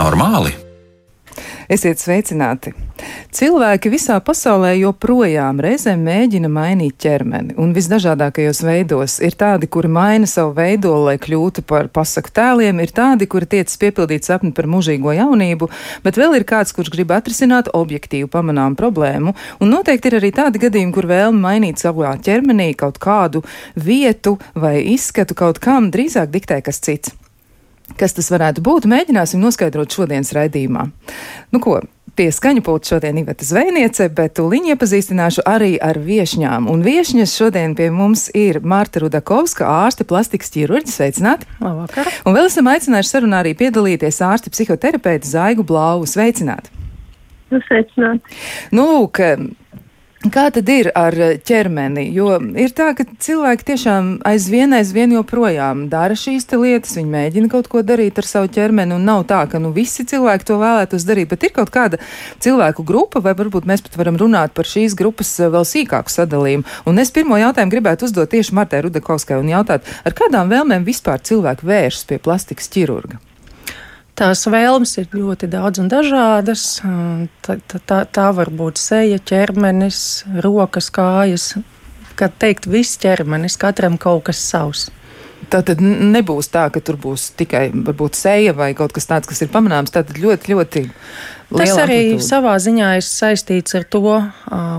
Normāli? Esiet sveicināti! Cilvēki visā pasaulē joprojām reizēm mēģina mainīt ķermeni, un visdažādākajos veidos. Ir tādi, kuri maina savu veidolu, lai kļūtu par pasaku tēliem, ir tādi, kuri tiecas piepildīt sapni par mūžīgo jaunību, bet vēl ir kāds, kurš grib atrisināt objektīvu pamanām problēmu, un noteikti ir arī tādi gadījumi, kur vēlme mainīt savā ķermenī kaut kādu vietu vai izskatu kaut kam drīzāk diktē kas cits. Kas tas varētu būt, mēģināsim noskaidrot šodienas raidījumā. Nu ko, Pie skaņu pulta šodien Iveta Zvejniece, bet tūliņ iepazīstināšu arī ar viešņām. Un viešņas šodien pie mums ir Marta Rudakovska, ārste plastikas ķirurģis. Sveicināti! Labvakar! Un vēl esam aicinājuši sarunā arī piedalīties ārsti psihoterapeiti Zaigu Blauvu. Sveicināti! Nu, sveicināti! Nu, lūk, Kā tad ir ar ķermeni? Jo ir tā, ka cilvēki tiešām aizvien, aizvien joprojām dara šīs lietas, viņi mēģina kaut ko darīt ar savu ķermeni, un nav tā, ka nu, visi cilvēki to vēlētos darīt, bet ir kaut kāda cilvēku grupa, vai varbūt mēs pat varam runāt par šīs grupas eh, vēl sīkāku sadalījumu. Un es pirmo jautājumu gribētu uzdot tieši Martai Rudakovskai un jautāt, ar kādām vēlmēm vispār cilvēki vēršas pie plastikas ķirurga? Tās vēlmes ir ļoti daudz un dažādas. Tā, tā, tā var būt seja, ķermenis, rokas, kājas. Kā teikt, viss ķermenis, katram kaut kas savs. Tā tad nebūs tā, ka tur būs tikai varbūt, seja vai kaut kas tāds, kas ir pamanāms. Tā tad ļoti, ļoti Tas arī amplitūda. savā ziņā ir saistīts ar to,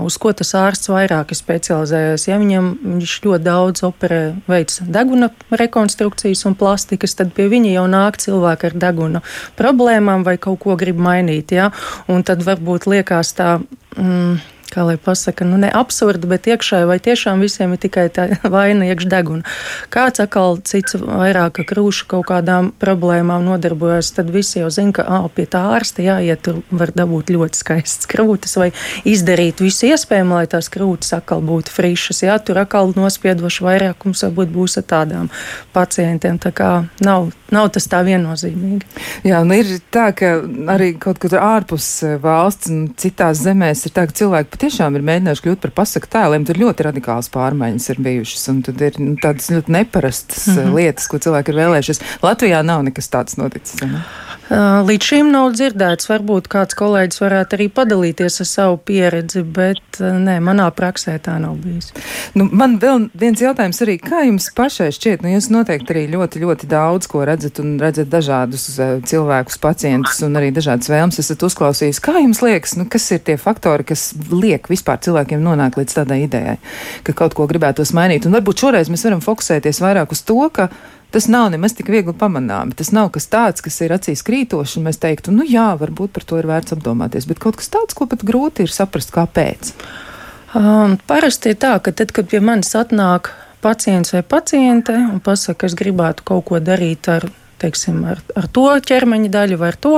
uz ko tas ārsts vairāk ir specializējies. Ja viņam viņš ļoti daudz operē, veids deguna rekonstrukcijas un plastikas, tad pie viņa jau nāk cilvēki ar deguna problēmām vai kaut ko grib mainīt. Ja? Un tad varbūt liekas tā. Mm, kā lai pasaka, nu ne absurdi, bet iekšēji vai tiešām visiem ir tikai tā vaina iekšdeguna. Kāds atkal cits vairāk krūšu kaut kādām problēmām nodarbojas, tad visi jau zina, ka ā, pie tā ārsta jāiet, tur var dabūt ļoti skaistas krūtis vai izdarīt visu iespējamo, lai tās krūtis atkal būtu frišas. Jā, tur atkal nospiedoši vairākums varbūt būs ar tādām pacientiem. Tā kā nav, nav tas tā viennozīmīgi. Jā, un ir tā, ka arī kaut kur ārpus valsts un citās zemēs ir tā, ka cilvēki tiešām ir mēģinājuši kļūt par pasaku tēliem, tur ļoti radikāls pārmaiņas ir bijušas, un tad ir nu, tādas ļoti neparastas mm -hmm. lietas, ko cilvēki ir vēlējušies. Latvijā nav nekas tāds noticis. Ne? Līdz šim nav dzirdēts. Varbūt kāds kolēģis varētu arī padalīties ar savu pieredzi, bet nē, manā praksē tā nav bijis. Nu, man vēl viens jautājums arī, kā jums pašai šķiet, nu jūs noteikti arī ļoti, ļoti daudz ko redzat un redzat dažādus cilvēkus, pacientus un arī dažādas vēlmes esat uzklausījis. Kā jums liekas, nu, kas ir tie faktori, kas liek liek vispār cilvēkiem nonākt līdz tādai idejai, ka kaut ko gribētos mainīt. Un varbūt šoreiz mēs varam fokusēties vairāk uz to, ka tas nav nemaz tik viegli pamanāmi. Tas nav kas tāds, kas ir acīs krītošs, un mēs teiktu, nu jā, varbūt par to ir vērts apdomāties, bet kaut kas tāds, ko pat grūti ir saprast, kāpēc. Um, parasti ir tā, ka tad, kad pie manis atnāk pacients vai paciente un pasaka, ka es gribētu kaut ko darīt ar teiksim, ar, ar to ķermeņa daļu vai ar to.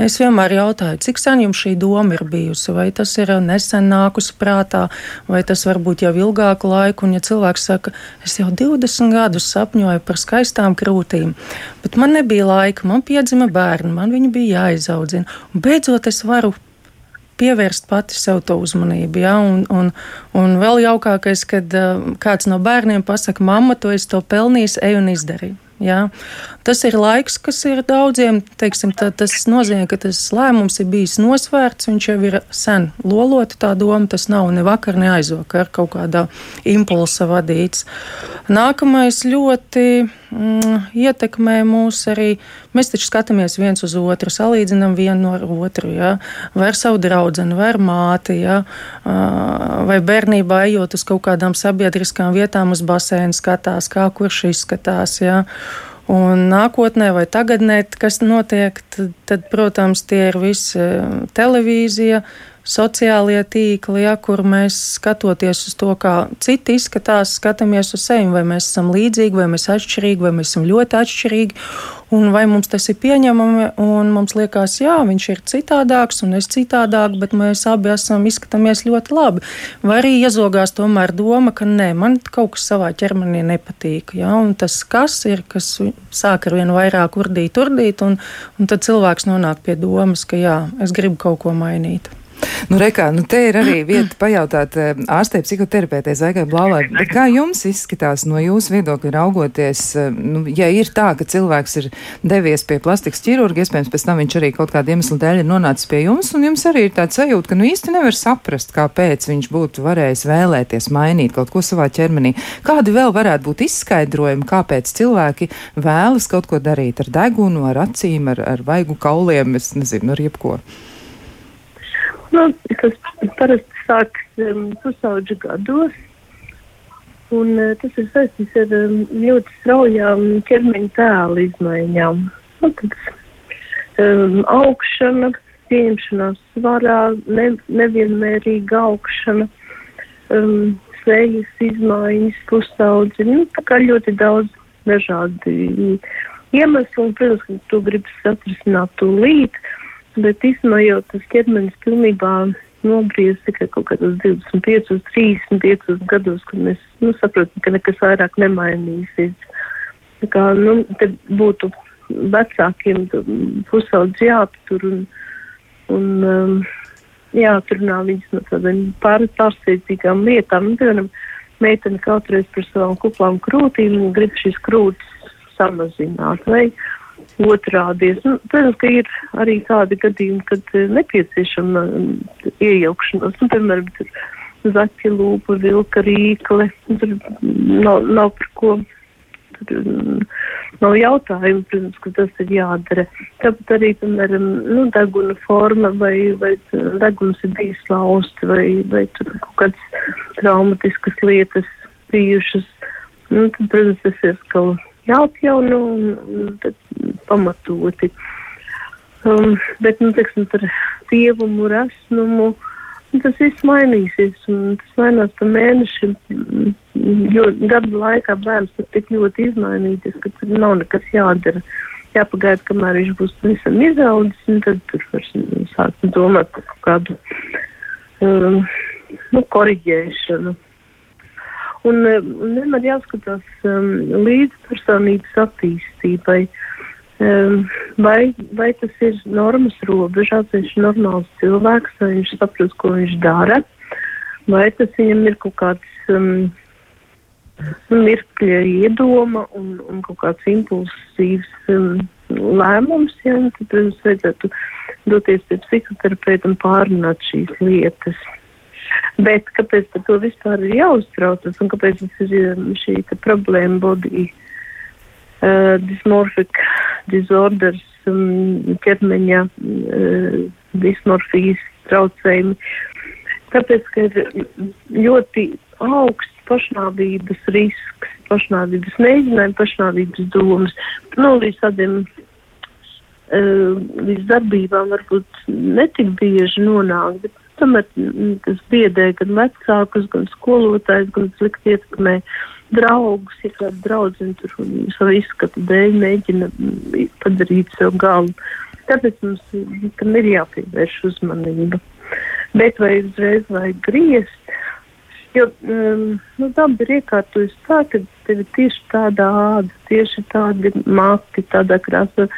Es vienmēr jautāju, cik sen jums šī doma ir bijusi, vai tas ir nesen nākusi prātā, vai tas varbūt jau ilgāku laiku. Un, ja cilvēks saka, es jau 20 gadus sapņoju par skaistām krūtīm, bet man nebija laika, man piedzima bērni, man viņi bija jāizaudzina. Un beidzot, es varu pievērst pati sev to uzmanību. Ja? Un, un, un vēl jaukākais, kad uh, kāds no bērniem pasakā, mamma, tu esi to pelnījis, ej un izdarīji. Jā. Tas ir laiks, kas ir daudziem. Teiksim, tā, tas nozīmē, ka tas lēmums ir bijis nosvērts. Viņš jau ir sen lolota tā doma. Tas nav ne vakar, ne aizvakar kaut kādā impulsa vadīts. Nākamais ļoti mm, ietekmē mūs arī. Mēs taču skatāmies viens uz otru, salīdzinām vienu ar otru. Ja? Vai ar savu draugu, vai ar māti, ja? vai bērnībā ejot uz kaut kādām sabiedriskām vietām, uz basēnu skatās, kā kurš izskatās. Ja? Un nākotnē vai tagadnē, kas notiek, tad, tad protams, tie ir visi televīzija, sociālie tīkli, ja, kur mēs skatoties uz to, kā citi izskatās, skatāmies uz sevi, vai mēs esam līdzīgi, vai mēs esam atšķirīgi, vai mēs esam ļoti atšķirīgi, un vai mums tas ir pieņemami, mums liekas, jā, viņš ir citādāks, un es citādāk, bet mēs abi esam izskatāmies ļoti labi. Vai arī iezogās tomēr doma, ka nē, man kaut kas savā ķermenī nepatīk, ja, un tas kas ir, kas sāk ar vien vairāk urdīt, urdīt, un, un tad cilvēks nonāk pie domas, ka jā, es gribu kaut ko mainīt. Nu, rekā, nu te ir arī vieta pajautāt eh, ārstei psihoterapeitē Zaigai Blāvai. Kā jums izskatās no jūsu viedokļa raugoties, eh, nu, ja ir tā, ka cilvēks ir devies pie plastikas ķirurga, iespējams, pēc tam viņš arī kaut kāda iemesla dēļ ir nonācis pie jums, un jums arī ir tāds sajūta, ka nu īsti nevar saprast, kāpēc viņš būtu varējis vēlēties mainīt kaut ko savā ķermenī. Kādi vēl varētu būt izskaidrojumi, kāpēc cilvēki vēlas kaut ko darīt ar degunu, ar acīm, ar, ar vaigu kauliem, es nezinu, ar jebko? Nu, tas parasti sākas um, pusauģa gados. Un, uh, tas ir saistīts ar um, ļoti straujām ķermeņa tēla izmaiņām. Nu, tad, um, augšana, pieņemšanās svarā, ne, nevienmērīga augšana, um, sejas izmaiņas, pusaudzi. Nu, tā kā ļoti daudz dažādi iemesli, un, protams, ka to gribas atrisināt tūlīt. Uh, Bet jau tas ķermenis pilnībā nobriest tikai kaut kādos 25, 35 gados, kad mēs nu, saprotam, ka nekas vairāk nemainīsies. Tā kā, nu, te būtu vecākiem pusaudz jāaptur un, un um, jāatrunā viņas no tādām pār, pārsteidzīgām lietām. Nu, piemēram, meitene kādreiz par savām kuplām krūtīm grib šīs krūtis samazināt. Vai, otrādies. Nu, protams, ka ir arī tādi gadījumi, kad eh, nepieciešama mm, iejaukšanās. Nu, piemēram, zaķi lūpa, vilka rīkle, tur nav, nav par ko. Tur mm, nav jautājumu, protams, ka tas ir jādara. Tāpat arī, piemēram, nu, deguna forma vai, vai deguns ir bijis lausts vai, vai tur kaut kādas traumatiskas lietas bijušas. Nu, tad, protams, tas ir kaut kas jāatjauno un, un pamatoti. Um, bet, nu, teiksim, par dievumu, resnumu, tas viss mainīsies, un tas mainās pa mēnešiem, jo gadu laikā bērns var tik ļoti izmainīties, ka tur nav nekas jādara. Jāpagaida, kamēr viņš būs visam izaudzis, un tad tur var sākt domāt par kādu um, nu, koriģēšanu. Un, un vienmēr jāskatās um, līdz personības attīstībai. Um, vai, vai tas ir normas robežās, vai viņš ir normāls cilvēks, vai viņš saprot, ko viņš dara, vai tas viņam ir kaut kāds um, mirkļa iedoma un, un kaut kāds impulsīvs um, lēmums, ja, tad, protams, vajadzētu doties pie psihoterapeita un pārunāt šīs lietas. Bet kāpēc par to vispār ir jāuztraucas un kāpēc tas ir šī problēma body uh, dysmorphic disorders, um, ķermeņa uh, dismorfijas traucējumi? Tāpēc, ka ir ļoti augsts pašnāvības risks, pašnāvības mēģinājumi, pašnāvības domas. Nu, līdz tādiem uh, līdz darbībām varbūt netik bieži nonāk, bet Tomēr mm, tas biedē gan vecākus, gan skolotājus, gan slikti ietekmē draugus, ja kāda draudzene tur savu izskatu dēļ mēģina mm, padarīt sev galu. Tāpēc mums tam ir jāpievērš uzmanība. Bet vai uzreiz vajag griezt? Jo um, nu, daba ir iekārtojusi tā, ka tev ir tieši tāda āda, tieši tādi mati, tādā krāsa,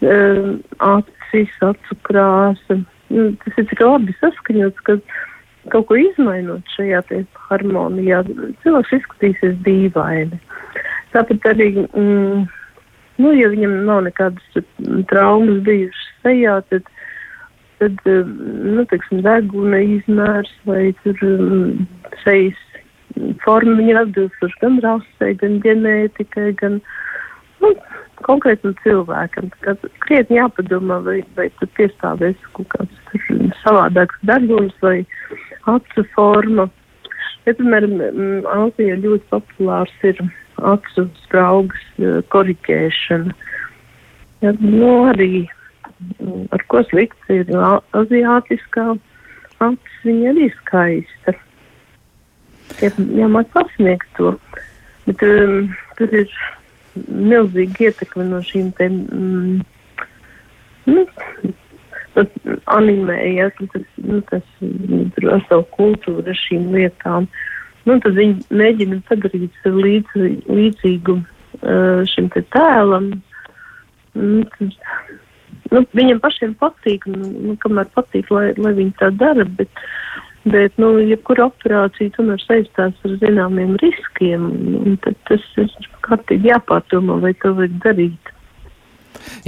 um, acis, acu krāsa Nu, tas ir tik labi saskaņots, ka kaut ko izmainot šajā harmonijā, cilvēks izskatīsies dīvaini. Tāpat arī, mm, nu, ja viņam nav nekādas traumas bijušas sejā, tad, tad nu, teiksim, deguna izmērs vai tur um, sejas forma viņa ir atbilstoša gan rasei, gan ģenētikai, gan, nu, konkrētam cilvēkam. Krietni jāpadomā, vai, vai tur piestāvēs kaut kāds savādāks degums vai acu forma. Ja, piemēram, Āzijā ļoti populārs ir acu spraugas e, koriģēšana. Ja, nu, arī ar ko slikts ir aziātiskā acis, viņa arī skaista. Ja, jāmāk pasniegt to. Bet um, tur ir milzīga ietekme no šīm te, mm, nu, animējas, tas, nu, tas tur ar savu kultūru, ar šīm lietām. Nu, tad viņi mēģina padarīt sevi līdz, līdzīgu uh, šim te tēlam. Nu, tad, nu, viņiem pašiem patīk, nu, nu, kamēr patīk, lai, lai viņi tā dara, bet, bet nu, jebkura operācija tomēr saistās ar zināmiem riskiem, tad tas ir kārtīgi jāpārdomā, vai to vajag darīt.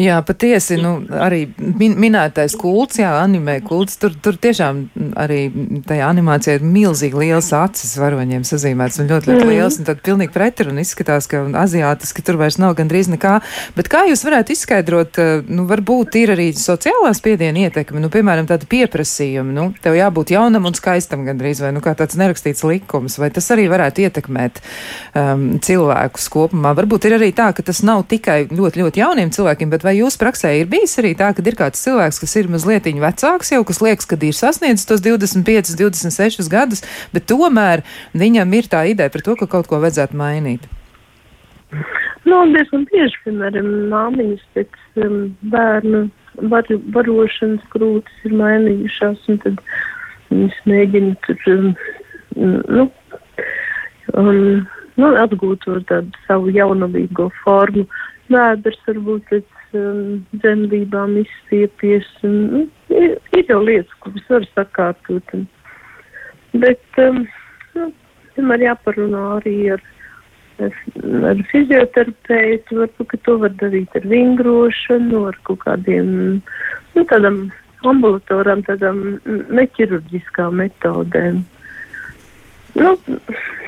Jā, patiesi, nu, arī min minētais kults, jā, animē kults, tur, tur tiešām arī tajā animācijā ir milzīgi liels acis varoņiem sazīmēts un ļoti, ļoti mm. liels, un tad pilnīgi pretrun izskatās, ka aziātiski tur vairs nav gandrīz nekā. Bet kā jūs varētu izskaidrot, nu, varbūt ir arī sociālā spiediena ietekme, nu, piemēram, tāda pieprasījuma, nu, tev jābūt jaunam un skaistam gandrīz, vai, nu, kā tāds nerakstīts likums, vai tas arī varētu ietekmēt um, cilvēkus kopumā. Varbūt ir arī tā, ka tas nav tikai ļoti, ļoti jauniem cilvēkiem, bet vai jūsu praksē ir bijis arī tā, ka ir kāds cilvēks, kas ir mazliet vecāks jau, kas liekas, ka ir sasniedzis tos 25, 26 gadus, bet tomēr viņam ir tā ideja par to, ka kaut ko vajadzētu mainīt? Nu, diezgan bieži, piemēram, māmiņas pēc um, bērnu bar, barošanas krūtis ir mainījušās, un tad viņas mēģina tur, um, nu, um, nu, atgūt to tādu savu jaunavīgo formu. Vēders varbūt pēc um, dzemdībām izstiepies. Un, nu, ir, ir jau lietas, kuras var sakārtot. Un, bet, um, nu, vienmēr jāparunā arī ar, ar, ar fizioterapeitu. Varbūt, to var darīt ar vingrošanu, ar kaut kādiem, nu, tādam ambulatoram, tādām neķirurģiskām metodēm. Nu,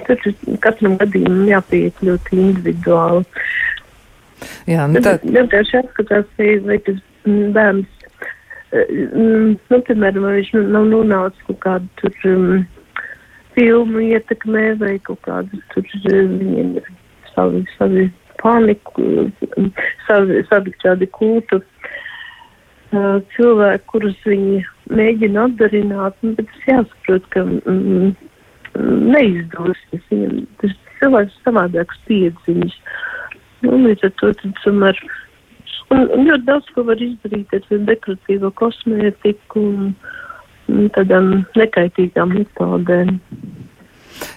tad katram gadījumam jāpieiet ļoti individuāli. Jā, nu tā. Vienkārši jāskatās, vai, vai tas bērns, mm, nu, piemēram, vai viņš nav nonācis kaut kādu tur um, filmu ietekmē vai kaut kādu tur viņiem ir savi, savi paniku, savi, savi tādi kultu uh, cilvēki, kurus viņi mēģina atdarināt, nu, bet tas jāsaprot, ka mm, neizdosies. Viņam tas cilvēks savādāks piedziņas. Un līdz ar to tomēr un, un ļoti daudz ko var izdarīt ar dekoratīvo kosmētiku un, un tādām nekaitīgām metodēm.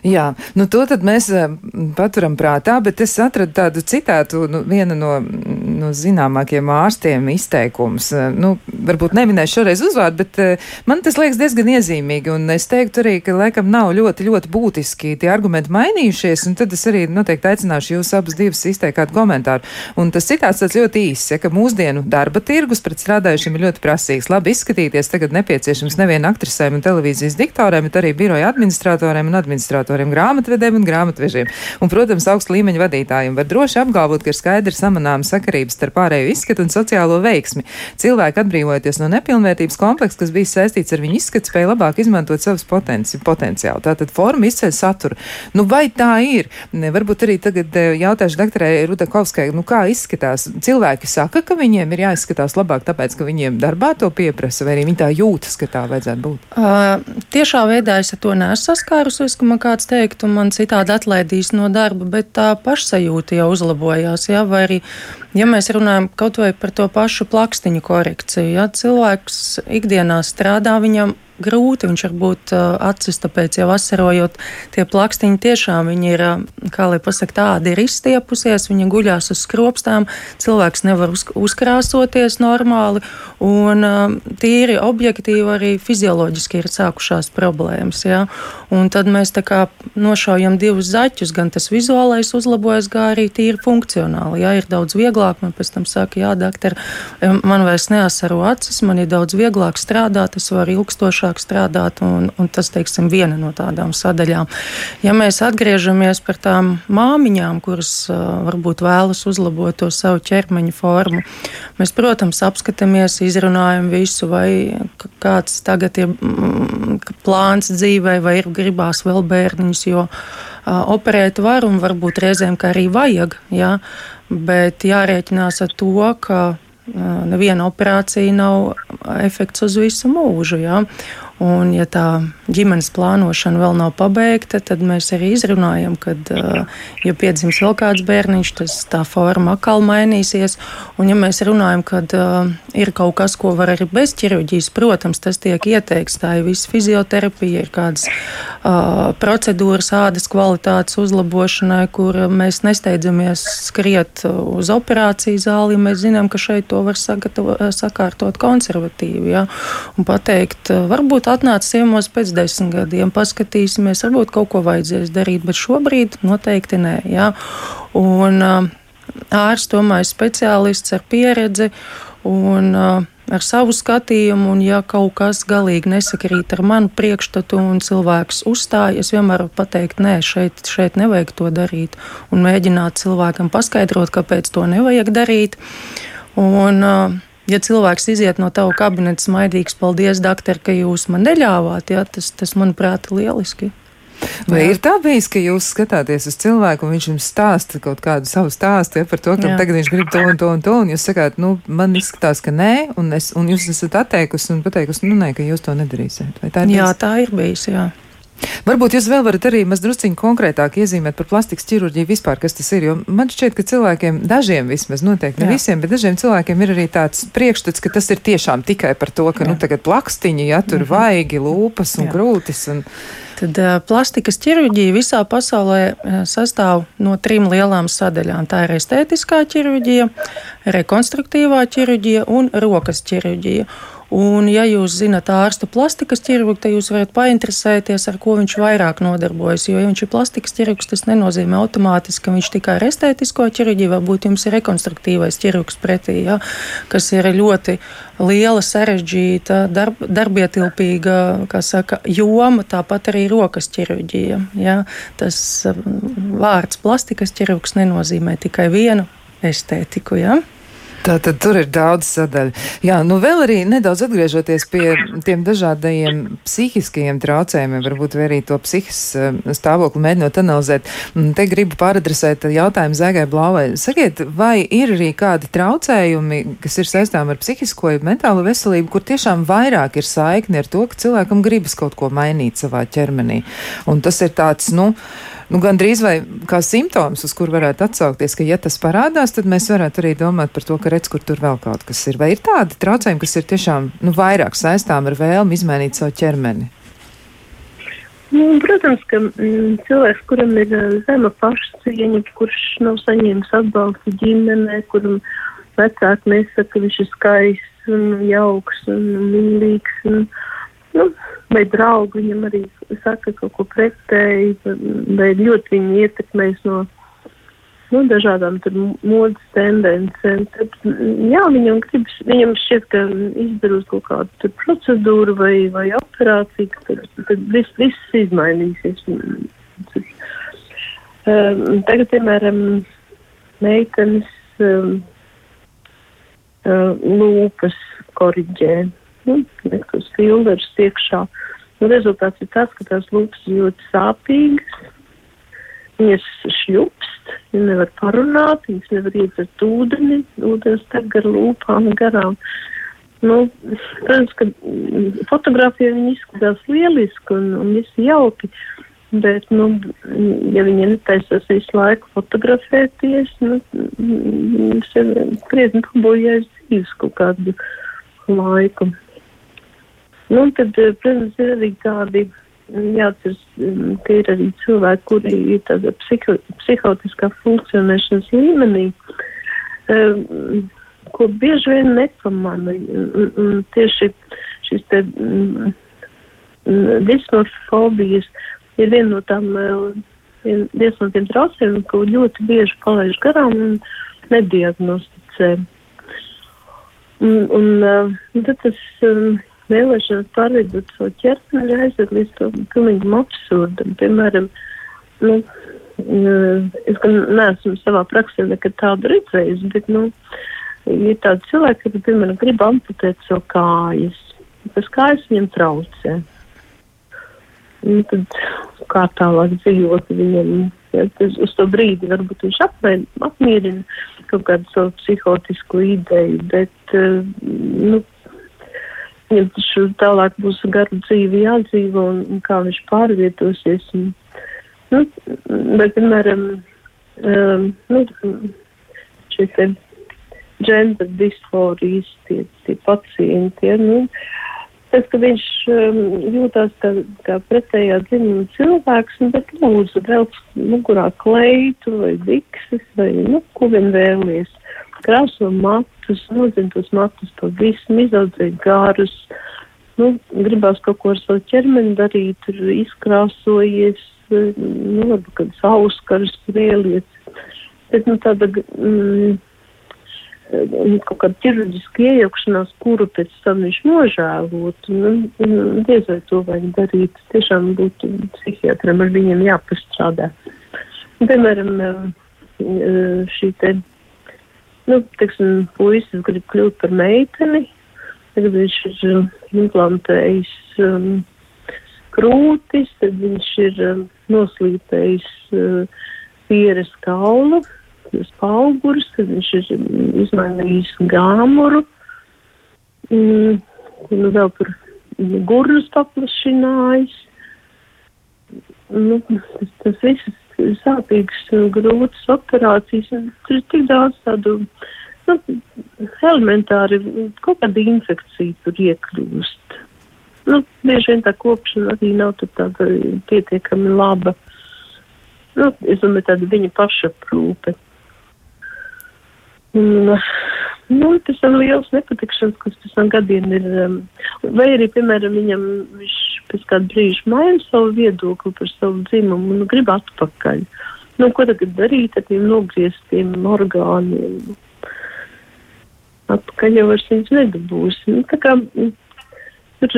Jā, nu to tad mēs eh, paturam prātā, bet es atradu tādu citātu, nu, viena no, no zināmākiem ārstiem izteikums. Eh, nu, varbūt neminēšu šoreiz uzvārdu, bet uh, man tas liekas diezgan iezīmīgi, un es teiktu arī, ka laikam nav ļoti, ļoti būtiski tie argumenti mainījušies, un tad es arī noteikti aicināšu jūs abas divas izteikt kādu komentāru. Un tas citāts tāds ļoti īss, ja, ka mūsdienu darba tirgus pret strādājušiem ir ļoti prasīgs. Labi izskatīties tagad nepieciešams nevien aktrisēm un televīzijas diktoriem, bet arī biroja administratoriem un administratoriem organizatoriem, grāmatvedēm un grāmatvežiem. Un, protams, augstu līmeņu vadītājiem var droši apgalvot, ka ir skaidri samanāma sakarības starp pārējo izskatu un sociālo veiksmi. Cilvēki atbrīvojoties no nepilnvērtības kompleksa, kas bija saistīts ar viņu izskatu, spēja labāk izmantot savus potenci potenciālu. Tātad forma izceļ saturu. Nu, vai tā ir? Varbūt arī tagad eh, jautāšu doktorai Rudakovskai, nu kā izskatās? Cilvēki saka, ka viņiem ir jāizskatās labāk, tāpēc, ka viņiem darbā to pieprasa, vai arī viņi tā jūtas, ka tā vajadzētu būt? Uh, tiešā veidā es ar to neesmu saskārusies, ka man kāds teiktu, man citādi atlaidīs no darba, bet tā pašsajūta jau uzlabojās. Jā, vai arī, ja mēs runājam kaut vai par to pašu plakstiņu korekciju, ja cilvēks ikdienā strādā, viņam grūti. Viņš varbūt acis, tāpēc jau vasarojot, tie plakstiņi tiešām ir, kā lai pasaka, tādi ir izstiepusies, viņi guļās uz skropstām, cilvēks nevar uz, uzkrāsoties normāli, un tīri objektīvi arī fizioloģiski ir sākušās problēmas. Ja? Un tad mēs tā kā nošaujam divus zaķus, gan tas vizuālais uzlabojas, gan arī tīri funkcionāli. Ja? Ir daudz vieglāk, man pēc tam saka, jā, doktor, man vairs neasaro acis, man ir daudz vieglāk strādāt, es varu ilgstošāk ciešāk strādāt, un, un tas, teiksim, viena no tādām sadaļām. Ja mēs atgriežamies par tām māmiņām, kuras varbūt vēlas uzlabot to savu ķermeņa formu, mēs, protams, apskatāmies, izrunājam visu, vai kāds tagad ir mm, plāns dzīvē, vai ir gribās vēl bērniņus, jo operēt var un varbūt reizēm arī vajag, ja? bet jārēķinās ar to, ka neviena operācija nav efekts uz visu mūžu. Ja? Un, ja tā ģimenes plānošana vēl nav pabeigta, tad mēs arī izrunājam, ka, ja piedzims vēl kāds bērniņš, tas tā forma atkal mainīsies. Un, ja mēs runājam, ka ir kaut kas, ko var arī bez ķirurģijas, protams, tas tiek ieteikts. Tā ir visa fizioterapija, ir kādas uh, procedūras ādas kvalitātes uzlabošanai, kur mēs nesteidzamies skriet uz operāciju zāli, ja mēs zinām, ka šeit to var sakārtot konservatīvi. Ja? Un pateikt, varbūt varbūt atnāc ciemos pēc desmit gadiem, paskatīsimies, varbūt kaut ko vajadzēs darīt, bet šobrīd noteikti nē. Jā. Un ārsts ir speciālists ar pieredzi un ar savu skatījumu, un ja kaut kas galīgi nesakrīt ar manu priekšstatu un cilvēks uzstāja, es vienmēr varu pateikt, nē, šeit, šeit nevajag to darīt, un mēģināt cilvēkam paskaidrot, kāpēc to nevajag darīt. Un, uh, ja cilvēks iziet no tava kabineta smaidīgs, paldies, doktor, ka jūs man neļāvāt, jā, tas, tas manuprāt, ir lieliski. Vai jā. ir tā bijis, ka jūs skatāties uz cilvēku un viņš jums stāsta kaut kādu savu stāstu ja, par to, ka jā. tagad viņš grib to un to un to, un jūs sakāt, nu, man izskatās, ka nē, un, es, un jūs esat atteikusi un pateikusi, nu, nē, ka jūs to nedarīsiet. Vai tā ir? Jā, bijis? tā ir bijis, jā. Varbūt jūs vēl varat arī mazliet konkrētāk iezīmēt par plastikas ķirurģiju vispār, kas tas ir. Jo man šķiet, ka cilvēkiem, dažiem vismaz, noteikti ne Jā. visiem, bet dažiem cilvēkiem ir arī tāds priekšstats, ka tas ir tiešām tikai par to, ka nu, Jā. nu, tagad plakstiņi, ja tur mm -hmm. vaigi, lūpas un Jā. krūtis. Un... Tad uh, plastikas ķirurģija visā pasaulē uh, sastāv no trim lielām sadaļām. Tā ir estētiskā ķirurģija, rekonstruktīvā ķirurģija un rokas ķirurģija. Un, ja jūs zinat ārsta plastikas ķirurgu, tad jūs varat painteresēties, ar ko viņš vairāk nodarbojas. Jo, ja viņš ir plastikas ķirurgs, tas nenozīmē automātiski, ka viņš tikai ar estētisko ķirurģiju, varbūt jums ir rekonstruktīvais ķirurgs pretī, ja, kas ir ļoti liela, sarežģīta, darb, darbietilpīga saka, joma, tāpat arī rokas ķirurģija. Ja. Tas um, vārds plastikas ķirurgs nenozīmē tikai vienu estētiku. Ja. Tātad tur ir daudz sadaļu. Jā, nu vēl arī nedaudz atgriežoties pie tiem dažādajiem psihiskajiem traucējumiem, varbūt arī to psihis eh, stāvokli mēģinot analizēt. Te gribu pāradresēt jautājumu Zēgai Blāvai. Sakiet, vai ir arī kādi traucējumi, kas ir saistām ar psihisko vai mentālo veselību, kur tiešām vairāk ir saikni ar to, ka cilvēkam gribas kaut ko mainīt savā ķermenī? Un tas ir tāds, nu, nu, gandrīz vai kā simptoms, uz kur varētu atsaukties, ka, ja tas parādās, tad mēs varētu arī domāt par to, ka redz, kur tur vēl kaut kas ir. Vai ir tādi traucējumi, kas ir tiešām nu, vairāk saistām ar vēlmi izmainīt savu ķermeni? Nu, protams, ka mm, cilvēks, kuram ir uh, zema pašcieņa, kurš nav saņēmis atbalstu ģimenē, kuram vecāki nesaka, ka viņš ir skaists un jauks un mīlīgs. Un, nu, vai draugi viņam arī saka kaut ko pretēji, vai ļoti viņu ietekmēs no nu, dažādām modes tendencēm. Tad, jā, viņam, gribas, viņam šķiet, ka izdarot kaut kādu procedūru vai, vai operāciju, tad, tad viss, viss izmainīsies. Um, tagad, piemēram, meitenes um, uh, lūpas koriģē nu, tos filtrus iekšā. Nu, rezultāts ir tas, ka tās lūpas ļoti sāpīgas, viņas šļupst, viņi nevar parunāt, viņas nevar iedzert ūdeni, ūdens tek gar lūpām garām. Nu, protams, ka fotografija viņi izskatās lieliski un, un viss jauki, bet, nu, ja viņi netaisās visu laiku fotografēties, nu, viņas ir krietni pabojājis dzīves kaut kādu laiku. Nu, tad, eh, protams, ir arī tādi mm, jāatceras, mm, ka ir arī cilvēki, kuri ir tāda psiho, psihotiskā funkcionēšanas līmenī, um, ko bieži vien nepamana. Tieši šis te um, dismorfobijas ir viena no tām, viens no tiem traucējumiem, ko ļoti bieži palaiž garām un nediagnosticē. Un, un, un tad tas um, vēlēšanās pārveidot savu ķermeni aizved līdz tam pilnīgam absurdam. Piemēram, nu, es gan neesmu savā praksē nekad tādu redzējis, bet, nu, ir tādi cilvēki, kas, piemēram, grib amputēt savu kājas, kas kājas viņam traucē. Nu, tad kā tālāk dzīvot viņam, ja, uz to brīdi varbūt viņš apmēr, apmierina kaut kādu savu psihotisku ideju, bet, nu, viņam taču tālāk būs garu dzīvi jādzīvo un, un kā viņš pārvietosies. Un, nu, bet, piemēram, um, nu, šie te gender disforijas, tie, tie pacienti, ja, nu, tas, ka viņš um, jūtās kā, kā pretējā dzimuma cilvēks, nu, bet lūdzu, velc mugurā kleitu vai bikses vai, nu, ko vien vēlies. Krāso matus, nozina tos matus pavisam, izaudzēt gārus, nu, gribās kaut ko ar savu ķermeni darīt, tur izkrāsojies, nu, varbūt kādas auskaras vēlies. Bet, nu, tāda, mm, kaut kāda ķirurģiska iejaukšanās, kuru pēc tam viņš nožēlot, nu, diez vai to vajag darīt. Tiešām būtu psihiatram ar viņiem jāpastrādā. Piemēram, šī te, nu, teiksim, puisis grib kļūt par meiteni, tagad viņš ir implantējis um, krūtis, tad viņš ir um, noslīpējis uh, pieres kaulu uz augurus, tad viņš ir izmainījis gāmuru, mm, nu vēl tur gurnus paplašinājis. Nu, tas, tas viss ir sāpīgs, grūts operācijas, tur ir tik daudz tādu, nu, elementāri kaut kāda infekcija tur iekļūst. Nu, bieži vien tā kopšana arī nav tāda pietiekami laba. Nu, es domāju, tāda viņa paša prūpe. Un, nu, tas ir liels nepatikšanas, kas pēc tam gadiem ir. Um, vai arī, piemēram, viņam viņš pēc kāda brīža maina savu viedokli par savu dzimumu un grib atpakaļ. Nu, ko tagad darīt ar tiem nogrieztiem orgāniem? Atpakaļ jau vairs viņus nedabūs. Nu, kā tur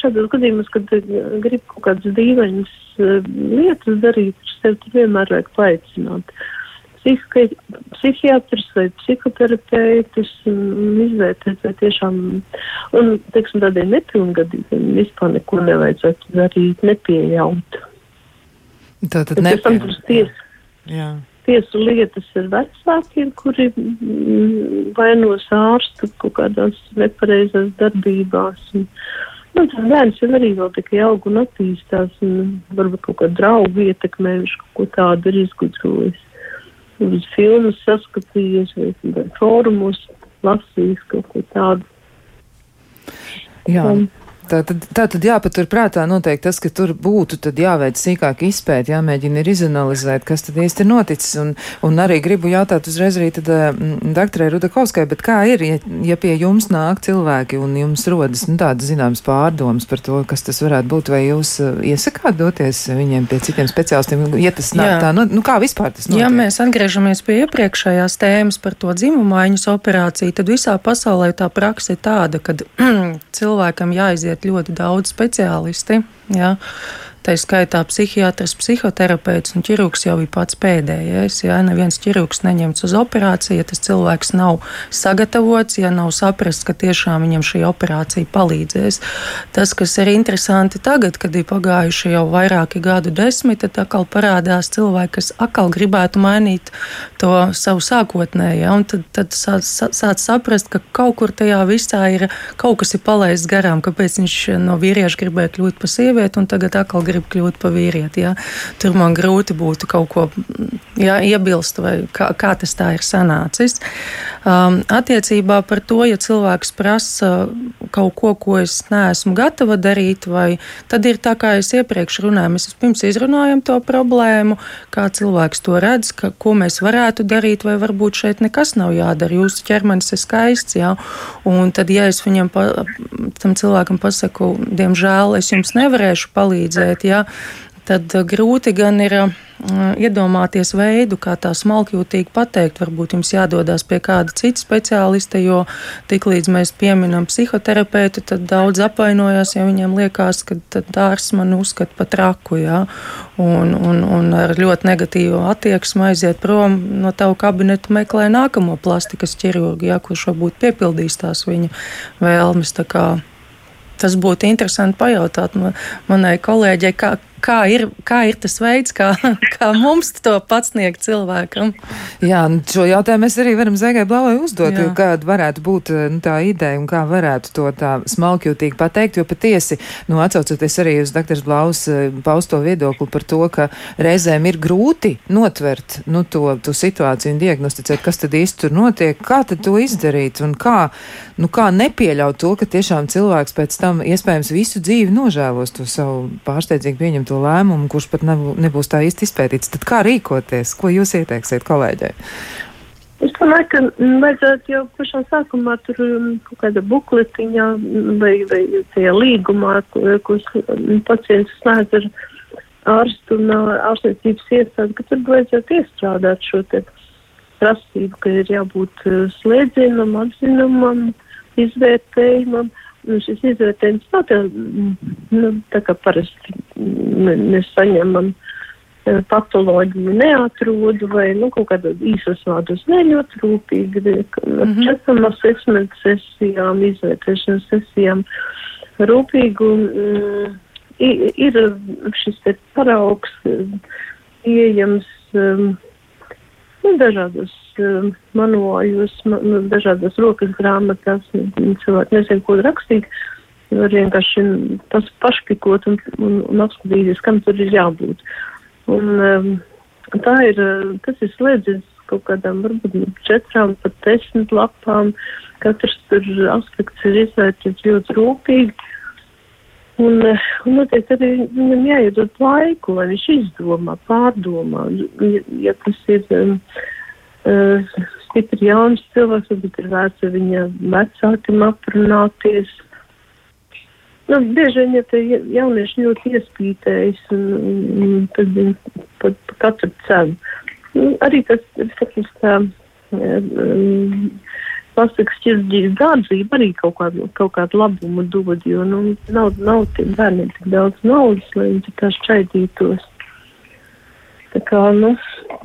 šādos gadījumos, kad grib kaut kādas dīvainas lietas darīt, sev vienmēr vajag paaicināt. Uh, psihiatrs vai psihoterapeitus izvērtēt, vai tiešām, un, teiksim, tādiem nepilngadīgiem vispār neko nevajadzētu darīt, nepieļaut. Tātad nepieļaut. Ties, tiesu lietas ir vecākiem, kuri vainos ārstu kaut kādās nepareizās darbībās. Un, Nu, tas bērns jau arī vēl tikai aug un attīstās, un varbūt kaut kā draugu ietekmē viņš kaut ko tādu ir izgudrojis uz filmas saskatījies vai fórumos lasījis kaut ko tādu. Jā. Um, Tā tad, tā tad jāpatur prātā noteikti tas, ka tur būtu jāveic sīkāk izpēti, jāmēģina ir izanalizēt, kas tad īsti ir noticis. Un, un arī gribu jautāt uzreiz arī tad mm, doktorai Rudakovskai, bet kā ir, ja, ja pie jums nāk cilvēki un jums rodas nu, tādas zināmas pārdomas par to, kas tas varētu būt, vai jūs uh, iesakāt doties viņiem pie citiem speciālistiem, ja tas nāk Jā. tā, nu, nu kā vispār tas notiek? Ja mēs atgriežamies pie iepriekšējās tēmas par to dzimumaiņas operāciju, tad visā pasaulē tā praksa ir tāda, ka cilvēkam jāiziet pieaiziet ļoti daudz speciālisti. Ja? Tā ir skaitā psihiatrs, psihoterapeits un ķirurgs jau ir pats pēdējais. Ja neviens ķirurgs neņemts uz operāciju, ja tas cilvēks nav sagatavots, ja nav saprasts, ka tiešām viņam šī operācija palīdzēs. Tas, kas ir interesanti tagad, kad ir pagājuši jau vairāki gadu desmiti, tad atkal parādās cilvēki, kas atkal gribētu mainīt to savu sākotnēju. Ja? Tad, tad sāc, sāc saprast, ka kaut kur tajā visā ir kaut kas ir palaists garām, kāpēc viņš no vīrieša gribēja kļūt par sievieti un tagad atkal grib kļūt par vīrieti. Jā. Tur man grūti būtu kaut ko jā, iebilst, vai kā, kā tas tā ir sanācis. Um, attiecībā par to, ja cilvēks prasa kaut ko, ko es neesmu gatava darīt, vai tad ir tā, kā es iepriekš runāju, mēs pirms izrunājam to problēmu, kā cilvēks to redz, ka, ko mēs varētu darīt, vai varbūt šeit nekas nav jādara. Jūsu ķermenis ir skaists, jā. Un tad, ja es viņam, pa, tam cilvēkam pasaku, diemžēl es jums nevarēšu palīdzēt, ja, tad uh, grūti gan ir uh, iedomāties veidu, kā tā smalkjūtīgi pateikt. Varbūt jums jādodas pie kāda cita speciālista, jo tiklīdz mēs pieminam psihoterapeitu, tad daudz apvainojas, ja viņiem liekas, ka dārs man uzskata par traku, jā, un, un, un ar ļoti negatīvu attieksmi aiziet prom no tavu kabinetu meklē nākamo plastikas ķirurgu, jā, kurš varbūt piepildīs tās viņa vēlmes. Tas būtu interesanti pajautāt manai kolēģei, kā, kā ir, kā ir tas veids, kā, kā mums to pats sniegt cilvēkam. Jā, šo jautājumu mēs arī varam Zēgai Blavai uzdot, Jā. kāda varētu būt eh, nu, tā ideja un kā varētu to tā smalkjūtīgi pateikt, jo patiesi, nu, atsaucoties arī uz dr. Blaus eh, pausto viedokli par to, ka reizēm ir grūti notvert, nu, to, to situāciju un diagnosticēt, kas tad īsti tur notiek, kā tad to izdarīt un kā, nu, kā nepieļaut to, ka tiešām cilvēks pēc tam iespējams visu dzīvi nožēlos to savu pārsteidzīgi pieņemto lēmumu, kurš pat nebūs tā īsti izpētīts. Tad kā rīkoties? Ko jūs ieteiksiet kolēģei? Es domāju, ka vajadzētu jau pašā sākumā tur um, kaut kāda bukletiņā vai, vai tajā līgumā, ko, ko pacients slēdz ar ārstu un ārstniecības iestādi, ka tur vajadzētu iestrādāt šo te prasību, ka ir jābūt slēdzienam, atzinumam, izvērtējumam. Nu, šis izvērtējums nav tā, nu, tā kā parasti mēs saņemam. Uh, patoloģiju neatrodu vai nu, kaut kādos īsos vārdos ne ļoti rūpīgi. Mm -hmm. četrām asesmentu sesijām, izvērtēšanas sesijām rūpīgi un mm, ir šis te paraugs pieejams um, dažādos um, manuāļos, man, nu, dažādos rokas grāmatās. Cilvēki nezinu, ko rakstīt. Var vienkārši tas pašpikot un, un, un apskatīties, kam tur ir jābūt. Un, um, tā ir, uh, tas ir slēdzis kaut kādām varbūt četrām pat desmit lapām. Katrs tur aspekts ir izvērtīts ļoti rūpīgi. Un, uh, un noteikti arī viņam jāiedod laiku, lai viņš izdomā, pārdomā. Ja, ja tas ir um, uh, stipri jauns cilvēks, tad ir vērts ar viņa vecākiem aprunāties. Nu, bieži vien, ja te jaunieši ļoti iespītējas, un, un tad viņi pat pa katru cenu. Nu, arī tas, sakīs, tā um, plastikas ķirurģijas dārdzība arī kaut kādu, kaut kādu labumu dod, jo, nu, nav, nav tiem bērniem tik daudz naudas, lai viņi tā šķaidītos. Tā kā, nu,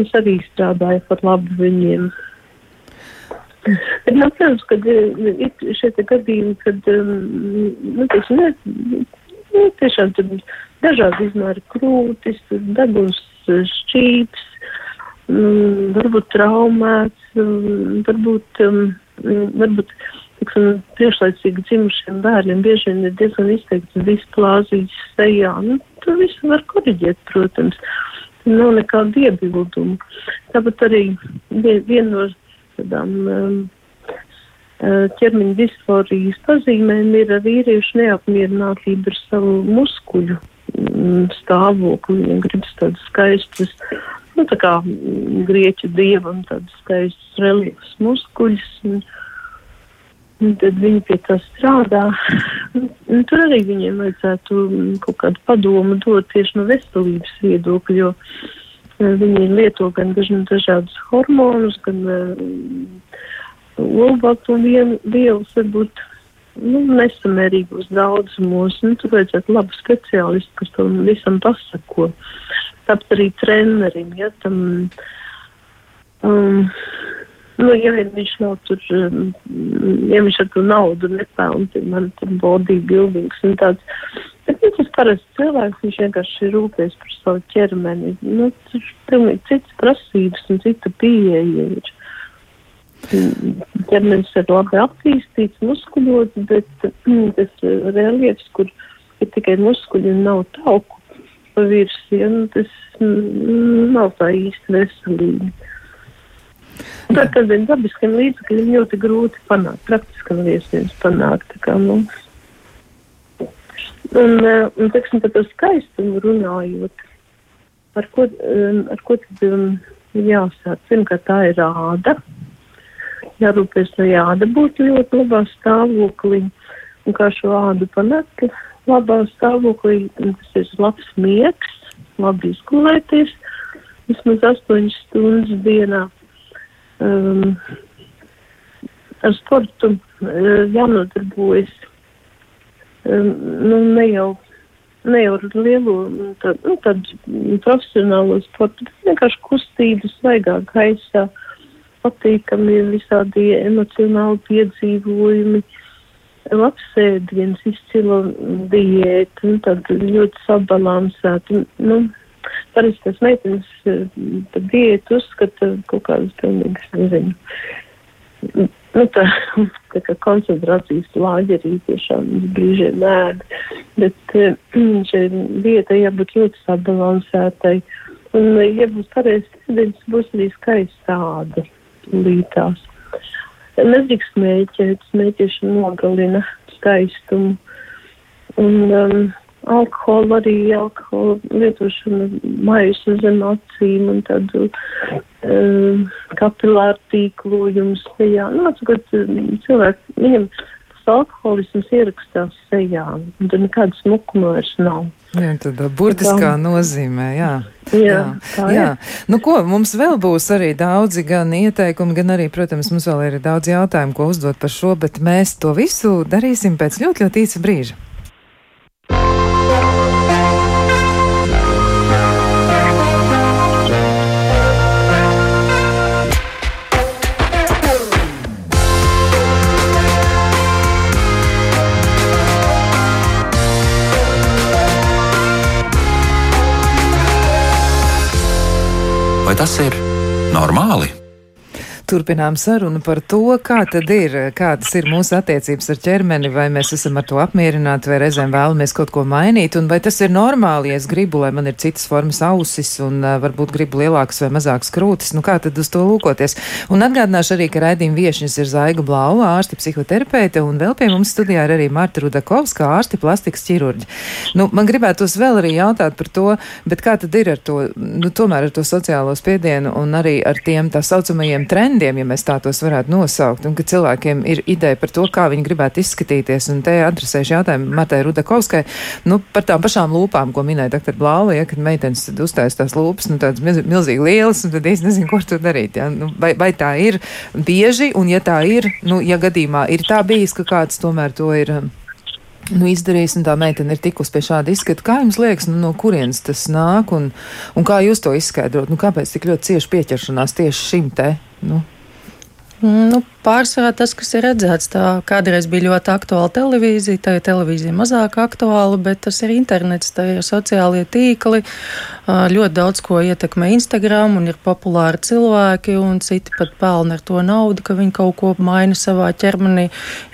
es arī strādāju par labu viņiem. Bet, nu, protams, kad ir šie gadījumi, kad, nu, teiksim, ne, nu, tiešām tur dažādi izmēri krūtis, deguns šķīps, um, varbūt traumēts, um, varbūt, um, varbūt tiksim, priekšlaicīgi dzimušiem bērniem bieži vien ir diezgan izteikts displāzijas sejā. Nu, to visu var koriģēt, protams. Nav nekādu iebildumu. Tāpat arī viena no tādām um, uh, ķermeņa disforijas pazīmēm ir vīriešu neapmierinātība ar savu muskuļu um, stāvokli. Viņam gribas tādas skaistas, nu tā kā mm, grieķu dievam tādas skaistas reliefas muskuļus. Un, un tad viņi pie tā strādā. Un tur arī viņiem vajadzētu mm, kaut kādu padomu dot tieši no veselības viedokļa, jo Viņi lieto gan dažādus hormonus, gan olbaltumu vielas, varbūt nu, nesamērīgos daudzumos. Nu, tur vajadzētu labu speciālistu, kas tam visam pasako. Tāpat arī trenerim, ja tam. Um, Nu, ja viņš nav tur, um, ja viņš ar to naudu nepelna, tad man tur bodybuildings un tāds. Bet nu, tas parasts cilvēks, viņš vienkārši rūpēs par savu ķermeni. Nu, tas ir pilnīgi cits prasības un cita pieeja ir. Ķermenis ir labi attīstīts, muskuļots, bet mm, tas reliefs, kur ir tikai muskuļi un nav tauku pa virsmu, tas nav tā īsti veselīgi. Tad tādiem dabiskiem līdzekļiem ļoti grūti panākt, praktiski nav iespējams panākt. Un, eh, un teiksim, par to skaistumu runājot, ar ko, ar ko tad um, jāsāk? Pirmkārt, tā ir āda. Jārūpēs, lai āda būtu ļoti labā stāvoklī. Un kā šo ādu panākt labā stāvoklī, tas ir labs miegs, labi izgulēties, vismaz 8 stundas dienā um, ar sportu uh, jānodarbojas um, nu, ne jau. Ne jau ar lielu tādu, nu, tādu profesionālo sportu, bet vienkārši kustību, svaigā gaisā, patīkami visādi emocionāli piedzīvojumi. Labsēdiens, izcila diēta, nu, tāda ļoti sabalansēta. Nu, Parasti tas meitenes par diētu uzskata kaut kādas pilnīgas, nezinu, nu, tā, tā kā koncentrācijas lāģerī tiešām brīžiem ēd, bet šai diētai jābūt ļoti sabalansētai. Un, ja būs pareizs ēdiens, būs arī skaista āda lītās. Nedrīkst smēķēt, smēķēšana nogalina skaistumu. Un um, alkoholu arī alkoholu lietošana maisa zem acīm un tādu um, kapilāru tīklojumu sejā. Nu, atsakot, cilvēki, viņam tas alkoholisms ierakstās sejā, un tad nekāda smukuma vairs nav. Jā, tādā burtiskā tā. nozīmē, jā. Jā, jā. jā. Nu, ko, mums vēl būs arī daudzi gan ieteikumi, gan arī, protams, mums vēl ir daudz jautājumu, ko uzdot par šo, bet mēs to visu darīsim pēc ļoti, ļoti īsa brīža. Tas ir normāli? Turpinām sarunu par to, kā tad ir, kādas ir mūsu attiecības ar ķermeni, vai mēs esam ar to apmierināti, vai reizēm vēlamies kaut ko mainīt, un vai tas ir normāli, ja es gribu, lai man ir citas formas ausis, un varbūt gribu lielākas vai mazākas krūtis, nu kā tad uz to lūkoties. Un atgādināšu arī, ka raidījuma viešņas ir Zaiga Blauva, ārsti psihoterapeite, un vēl pie mums studijā ir arī Marta Rudakovska, ārsti plastikas ķirurģi. Nu, man gribētos vēl arī jautāt par to, bet kā tad ir ar to, nu, tomēr ar to sociālo spiedienu un arī ar tiem tā saucamajiem trendiem, trendiem, ja mēs tā tos varētu nosaukt, un ka cilvēkiem ir ideja par to, kā viņi gribētu izskatīties. Un te adresēšu jautājumu Matai Rudakovskai, nu, par tām pašām lūpām, ko minēja dr. Blāla, ja, kad meitenes uztais tās lūpas, nu, tādas milz, milzīgi lielas, un tad īsti nezinu, ko tur darīt. Ja. Nu, vai, vai tā ir bieži, un ja tā ir, nu, ja gadījumā ir tā bijis, ka kāds tomēr to ir nu, izdarījis, un tā meitene ir tikusi pie šāda izskata. Kā jums liekas, nu, no kurienes tas nāk, un, un kā jūs to izskaidrot? Nu, kāpēc tik ļoti cieši pieķeršanās tieši šim te? Nu? Nu, Pārsvarā tas, kas ir redzēts, tā kādreiz bija ļoti aktuāla televīzija, tā ir televīzija mazāk aktuāla, bet tas ir internets, tā ir sociālie tīkli. Ļoti daudz ko ietekmē Instagram un ir populāri cilvēki, un citi pat pelna ar to naudu, ka viņi kaut ko maina savā ķermenī.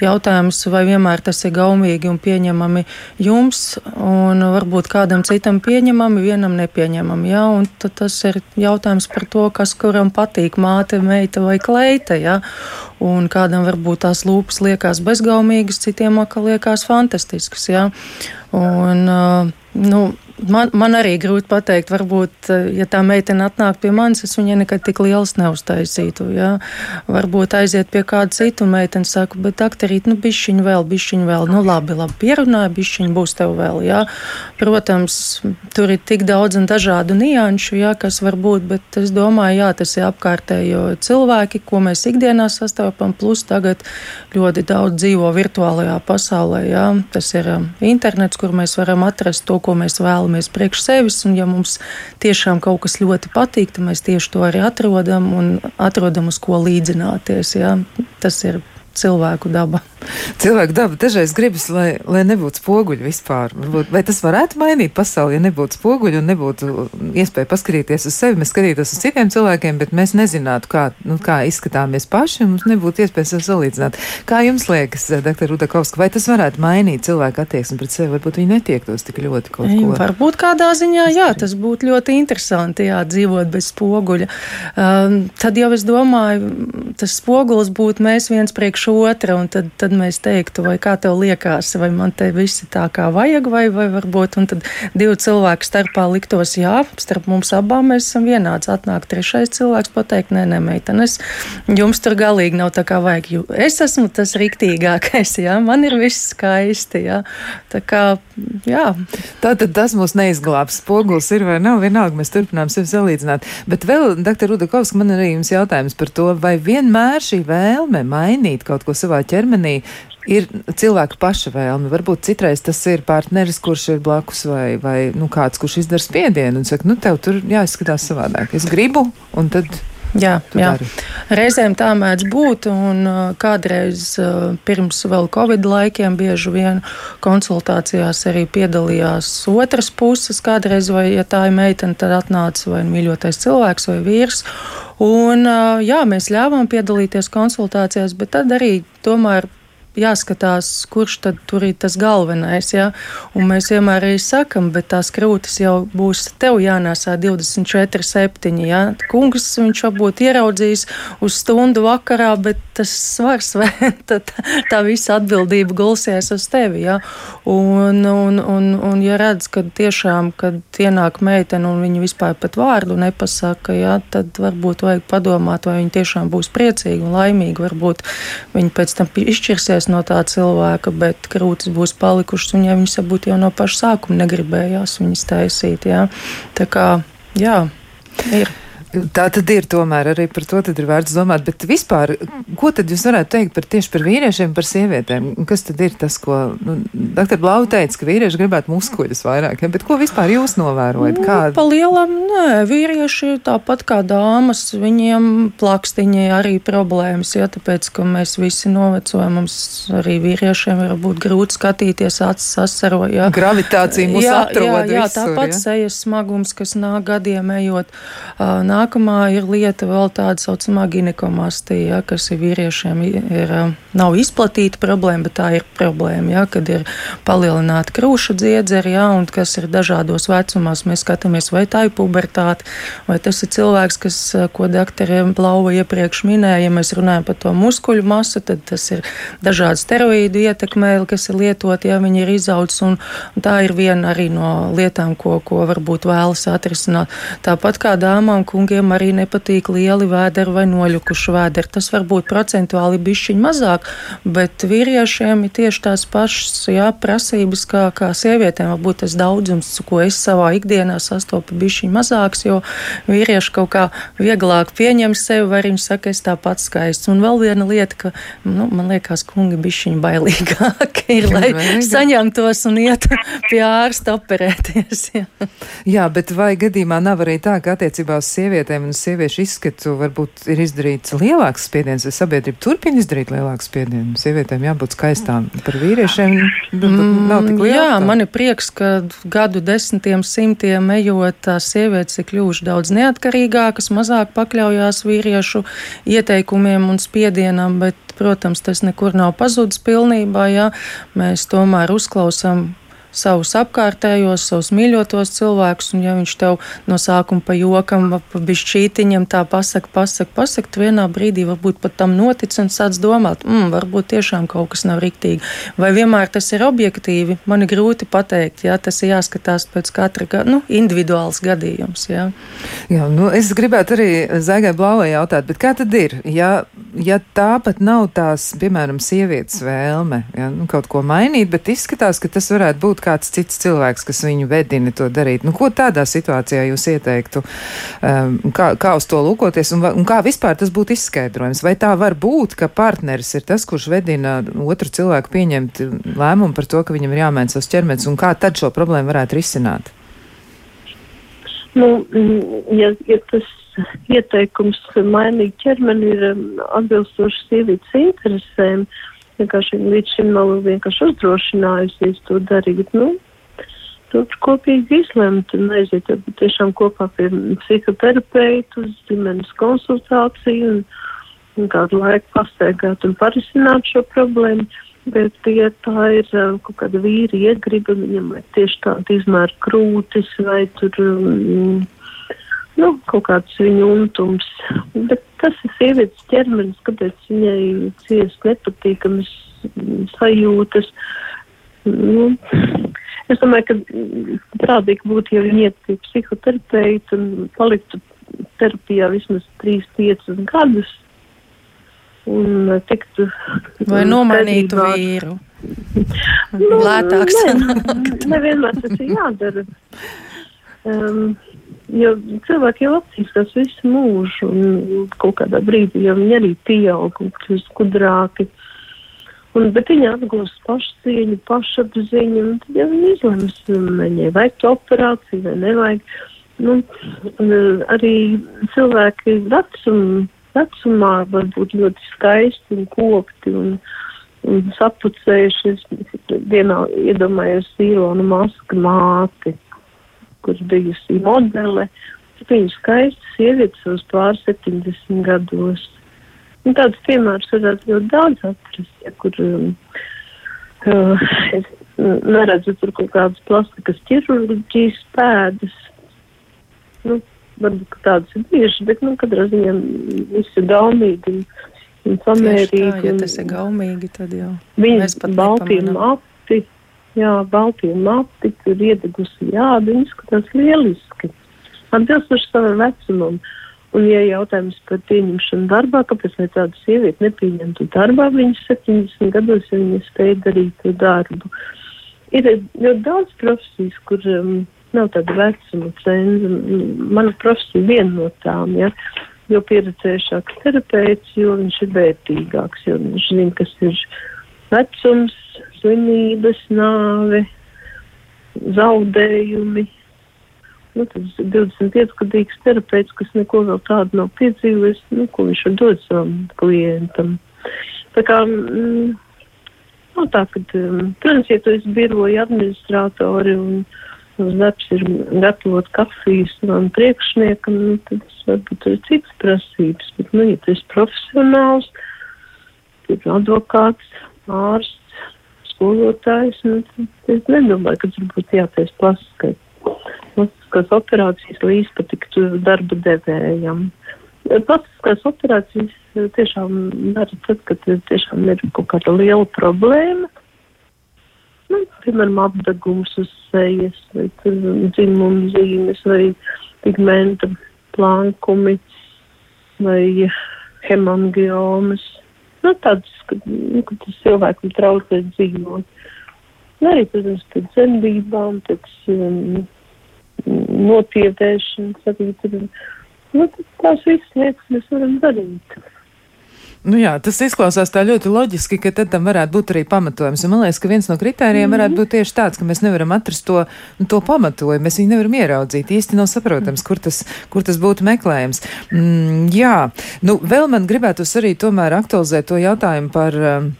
Jautājums, vai vienmēr tas ir gaumīgi un pieņemami jums, un varbūt kādam citam pieņemami, vienam nepieņemami. Ja? Un tas ir jautājums par to, kas kuram patīk māte, meita vai kleita. Ja? un kādam varbūt tās lūpas liekas bezgaumīgas, citiem atkal liekas fantastiskas. Ja? Un, uh, nu, man, man arī grūti pateikt, varbūt, eh, ja tā meitene atnāk pie manis, es viņai nekad tik liels neuztaisītu. Jā. Varbūt aiziet pie kāda cita un meitene saka, bet doktorīt, nu, bišķiņu vēl, bišķiņu vēl, nu, labi, labi, pierunāja, bišķiņu būs tev vēl, jā. Protams, tur ir tik daudz un dažādu nianšu, jā, kas var būt, bet es domāju, jā, tas ir apkārtējo cilvēki, ko mēs ikdienā sastopam, plus tagad ļoti daudz dzīvo virtuālajā pasaulē, jā. Tas ir um, internets, kur mēs varam atrast to, ko mēs vēlamies priekš sevis, un ja mums tiešām kaut kas ļoti patīk, tad mēs tieši to arī atrodam un atrodam, uz ko līdzināties. Jā. Tas ir cilvēku daba. Cilvēku daba dažreiz gribas, lai, lai nebūtu spoguļu vispār. Varbūt, vai tas varētu mainīt pasauli, ja nebūtu spoguļu un nebūtu iespēja paskatīties uz sevi, mēs skatītos uz citiem cilvēkiem, bet mēs nezinātu, kā, nu, kā izskatāmies paši, un mums nebūtu iespējas sev salīdzināt. Kā jums liekas, dr. Rudakovska, vai tas varētu mainīt cilvēku attieksmi pret sevi? Varbūt viņi netiektos tik ļoti kaut ko. Varbūt kādā ziņā, jā, tas būtu ļoti interesanti, jā, dzīvot bez spoguļa. Um, tad jau es domāju, tas spogulis būtu mēs viens priekš otra, un tad, tad mēs teiktu, vai kā tev liekas, vai man te viss ir tā kā vajag, vai, vai varbūt, un tad divu cilvēku starpā liktos, jā, starp mums abām mēs esam vienāds. Atnāk trešais cilvēks pateikt, nē, nē, meitenes, jums tur galīgi nav tā kā vajag. Es esmu tas riktīgākais, jā, man ir viss skaisti, jā. Tā kā, jā. Tātad tas mūs neizglābs. Spogulis ir vai nav, vienalga mēs turpinām sevi salīdzināt. Bet vēl, doktor Rudakovska, man arī jums jautājums par to, vai vienmēr šī vēlme mainīt kaut ko savā ķermenī ir cilvēka paša vēlme. Varbūt citreiz tas ir partneris, kurš ir blakus, vai, vai nu, kāds, kurš izdara spiedienu un saka, nu, tev tur jāizskatās savādāk. Es gribu, un tad Jā, jā. reizēm tā mēdz būt. Un, uh, kādreiz uh, pirms vēl Covid laikiem bieži vien konsultācijās arī piedalījās otras puses. Kādreiz, vai ja tā ir meitene, tad atnāca vai mīļotais cilvēks vai vīrs. Un, uh, jā, mēs ļāvām piedalīties konsultācijās, bet tad arī tomēr jāskatās, kurš tad tur ir tas galvenais. Ja? Un mēs vienmēr arī sakam, bet tās krūtis jau būs tev jānēsā 24, 7. Ja? Kungs viņš varbūt ieraudzīs uz stundu vakarā, bet tas svars vai tad tā visa atbildība gulsies uz tevi. Ja? Un, un, un, un ja redz, ka tiešām, kad ienāk meitene un viņa vispār pat vārdu nepasaka, ja, tad varbūt vajag padomāt, vai viņa tiešām būs priecīga un laimīga. Varbūt viņa pēc tam izšķirsies no tā cilvēka, bet krūtis būs palikušas, un ja viņas būtu jau no paša sākuma negribējās viņas taisīt. Jā. Tā kā, jā, ir. Tā tad ir tomēr arī par to ir vērts domāt. Bet vispār, ko tad jūs varētu teikt par tieši par vīriešiem, par sievietēm? Kas tad ir tas, ko nu, doktor Blau teica, ka vīrieši gribētu muskuļus vairāk, ja? bet ko vispār jūs novērojat? Kā... Nu, pa lielam, nē, vīrieši tāpat kā dāmas, viņiem plakstiņi arī problēmas, ja tāpēc, ka mēs visi novecojam, mums arī vīriešiem var būt grūti skatīties acis asaro. Ja. Gravitācija mūs jā, atrod jā, jā, visur, tāpat ja? sejas smagums, kas nāk gadiem ejot. Uh, nākamā ir lieta vēl tāda saucamā ginekomastija, ja, kas ir vīriešiem ir, nav izplatīta problēma, bet tā ir problēma, ja, kad ir palielināta krūša dziedzeri, ja, un kas ir dažādos vecumos. Mēs skatāmies, vai tā ir pubertāte, vai tas ir cilvēks, kas, ko doktoriem Blauva iepriekš minēja, ja mēs runājam par to muskuļu masu, tad tas ir dažādi steroīdu ietekmē, kas ir lietoti, ja viņi ir izaudzis, un, un tā ir viena arī no lietām, ko, ko varbūt vēlas atrisināt. Tāpat kā dāmām, kungi, kungiem arī nepatīk lieli vēderi vai noļukuši vēderi. Tas var būt procentuāli bišķiņ mazāk, bet vīriešiem ir tieši tās pašas jā, prasības kā, kā sievietēm. Varbūt tas daudzums, ko es savā ikdienā sastopu, bišķiņ mazāks, jo vīrieši kaut kā vieglāk pieņem sevi, vai viņi saka, es tāpat skaists. Un vēl viena lieta, ka, nu, man liekas, kungi bišķiņ bailīgāki ir, lai saņemtos un iet pie ārsta operēties. Jā. jā, bet vai gadījumā nav arī tā, ka attiecībā uz sievieti sievietēm un sieviešu izskatu varbūt ir izdarīts lielāks spiediens, vai sabiedrība turpina izdarīt lielāku spiedienu. Sievietēm jābūt skaistām. Par vīriešiem mm, nav tik liela. Jā, man ir prieks, ka gadu desmitiem, simtiem ejot, tās sievietes ir kļuvušas daudz neatkarīgākas, mazāk pakļaujās vīriešu ieteikumiem un spiedienam, bet, protams, tas nekur nav pazudis pilnībā. Jā. Mēs tomēr uzklausām savus apkārtējos, savus mīļotos cilvēkus, un ja viņš tev no sākuma pa jokam, pa bišķītiņam tā pasaka, pasaka, pasaka, tu vienā brīdī varbūt pat tam notic un sāc domāt, mm, varbūt tiešām kaut kas nav riktīgi. Vai vienmēr tas ir objektīvi, man ir grūti pateikt, jā, tas ir jāskatās pēc katra, nu, individuāls gadījums, jā. Jā, nu, es gribētu arī Zaigai Blauai jautāt, bet kā tad ir, ja, ja tā pat nav tās, piemēram, sievietes vēlme, ja, nu, kaut ko mainīt, bet izskatās, ka tas varētu būt kāds cits cilvēks, kas viņu vedina to darīt. Nu, ko tādā situācijā jūs ieteiktu? Um, kā, kā uz to lūkoties un, un kā vispār tas būtu izskaidrojams? Vai tā var būt, ka partneris ir tas, kurš vedina otru cilvēku pieņemt lēmumu par to, ka viņam ir jāmaina savs ķermenis un kā tad šo problēmu varētu risināt? Nu, ja, ja tas ieteikums mainīt ķermeni ir um, atbilstoši sievietes interesēm, vienkārši līdz šim nav vienkārši uzdrošinājusies to darīt. Nu, tur kopīgi izlemt un aiziet tiešām kopā pie psihoterapeitu uz ģimenes konsultāciju un, un kādu laiku pastaigāt un parisināt šo problēmu. Bet, ja tā ir kaut kāda vīra iegriba, viņam ir tieši tāda izmēra krūtis vai tur, um, nu, kaut kāds viņa untums. Bet tas ir sievietes ķermenis, kāpēc viņai ciest nepatīkamas sajūtas. Nu, es domāju, ka prātīgi būtu, ja viņi iet pie psihoterapeita un paliktu terapijā vismaz 3-5 gadus. Un tiktu. Vai nomainītu vīru? nu, Lētāks. Nevienmēr ne tas ir jādara. Um, Jo cilvēki jau attīstās visu mūžu, un kaut kādā brīdī jau viņi arī pieaug un kļūst gudrāki. Un, bet viņi atgūst pašcieņu, pašapziņu, un tad jau viņi izlems, viņai vajag to operāciju vai nevajag. nu, arī cilvēki vecum, vecumā var būt ļoti skaisti un kopti un, un sapucējuši. Es vienā iedomājos Ilonu Maska māti, kur bijusi modele. Viņa skaista sieviete savus pār 70 gados. Un tāds piemērs varētu ļoti daudz atrast, ja kur um, uh, es neredzu tur kaut kādas plastikas ķirurģijas pēdas. Nu, varbūt tādas ir bieži, bet, nu, katrā ziņā viss ir gaumīgi un, un samērīgi. Tā, ja tas ir gaumīgi, tad jau. Viņas pat baltie mati, jā, baltie mati, tur iedegusi jāda, viņi skatās lieliski. Atbilstoši savam vecumam. Un, ja jautājums par pieņemšanu darbā, kāpēc lai tādu sievieti nepieņemtu darbā, viņas 70 gados, ja viņa spēja darīt to darbu. Ir ļoti daudz profesijas, kur um, nav tāda vecuma cenza. Mana profesija viena no tām, ja, jo pieredzējušāks terapeits, jo viņš ir vērtīgāks, jo viņš zina, kas ir vecums, slimības, nāve, zaudējumi. Nu, tas ir 25 gadīgs terapeits, kas neko vēl tādu nav piedzīvojis, nu, ko viņš var dot savam klientam. Tā kā, mm, nav tā, ka, um, protams, ja tu esi biroja administratori un uz darbs ir gatavot kafijas man priekšniekam, nu, tad tas varbūt ir citas prasības. Bet, nu, ja tu esi profesionāls, ir advokāts, ārsts, skolotājs, nu, es nedomāju, ka tur būtu jātais plastiskai. Plastiskās operācijas līdz patiktu darba devējam. Plastiskās operācijas tiešām dara tad, kad tiešām ir kaut kāda liela problēma nu, piemēram, apdegums uz sejas, vai dzimuma zīmes, vai pigmenta plankumi, vai hemangiomas. Nu, tāds, ka, nu, ka tas cilvēkam traucē dzīvot. Un arī, protams, pēc dzemdībām, pēc um, notiedēšanas, arī tur, nu, tās visas lietas mēs varam darīt. Nu jā, tas izklausās tā ļoti loģiski, ka tad tam varētu būt arī pamatojums. Un man liekas, ka viens no kritērijiem mm -hmm. varētu būt tieši tāds, ka mēs nevaram atrast to, nu, to pamatojumu, mēs viņu nevaram ieraudzīt. Īsti nav saprotams, kur tas, kur tas būtu meklējams. Mm, jā, nu vēl man gribētos arī tomēr aktualizēt to jautājumu par. Um,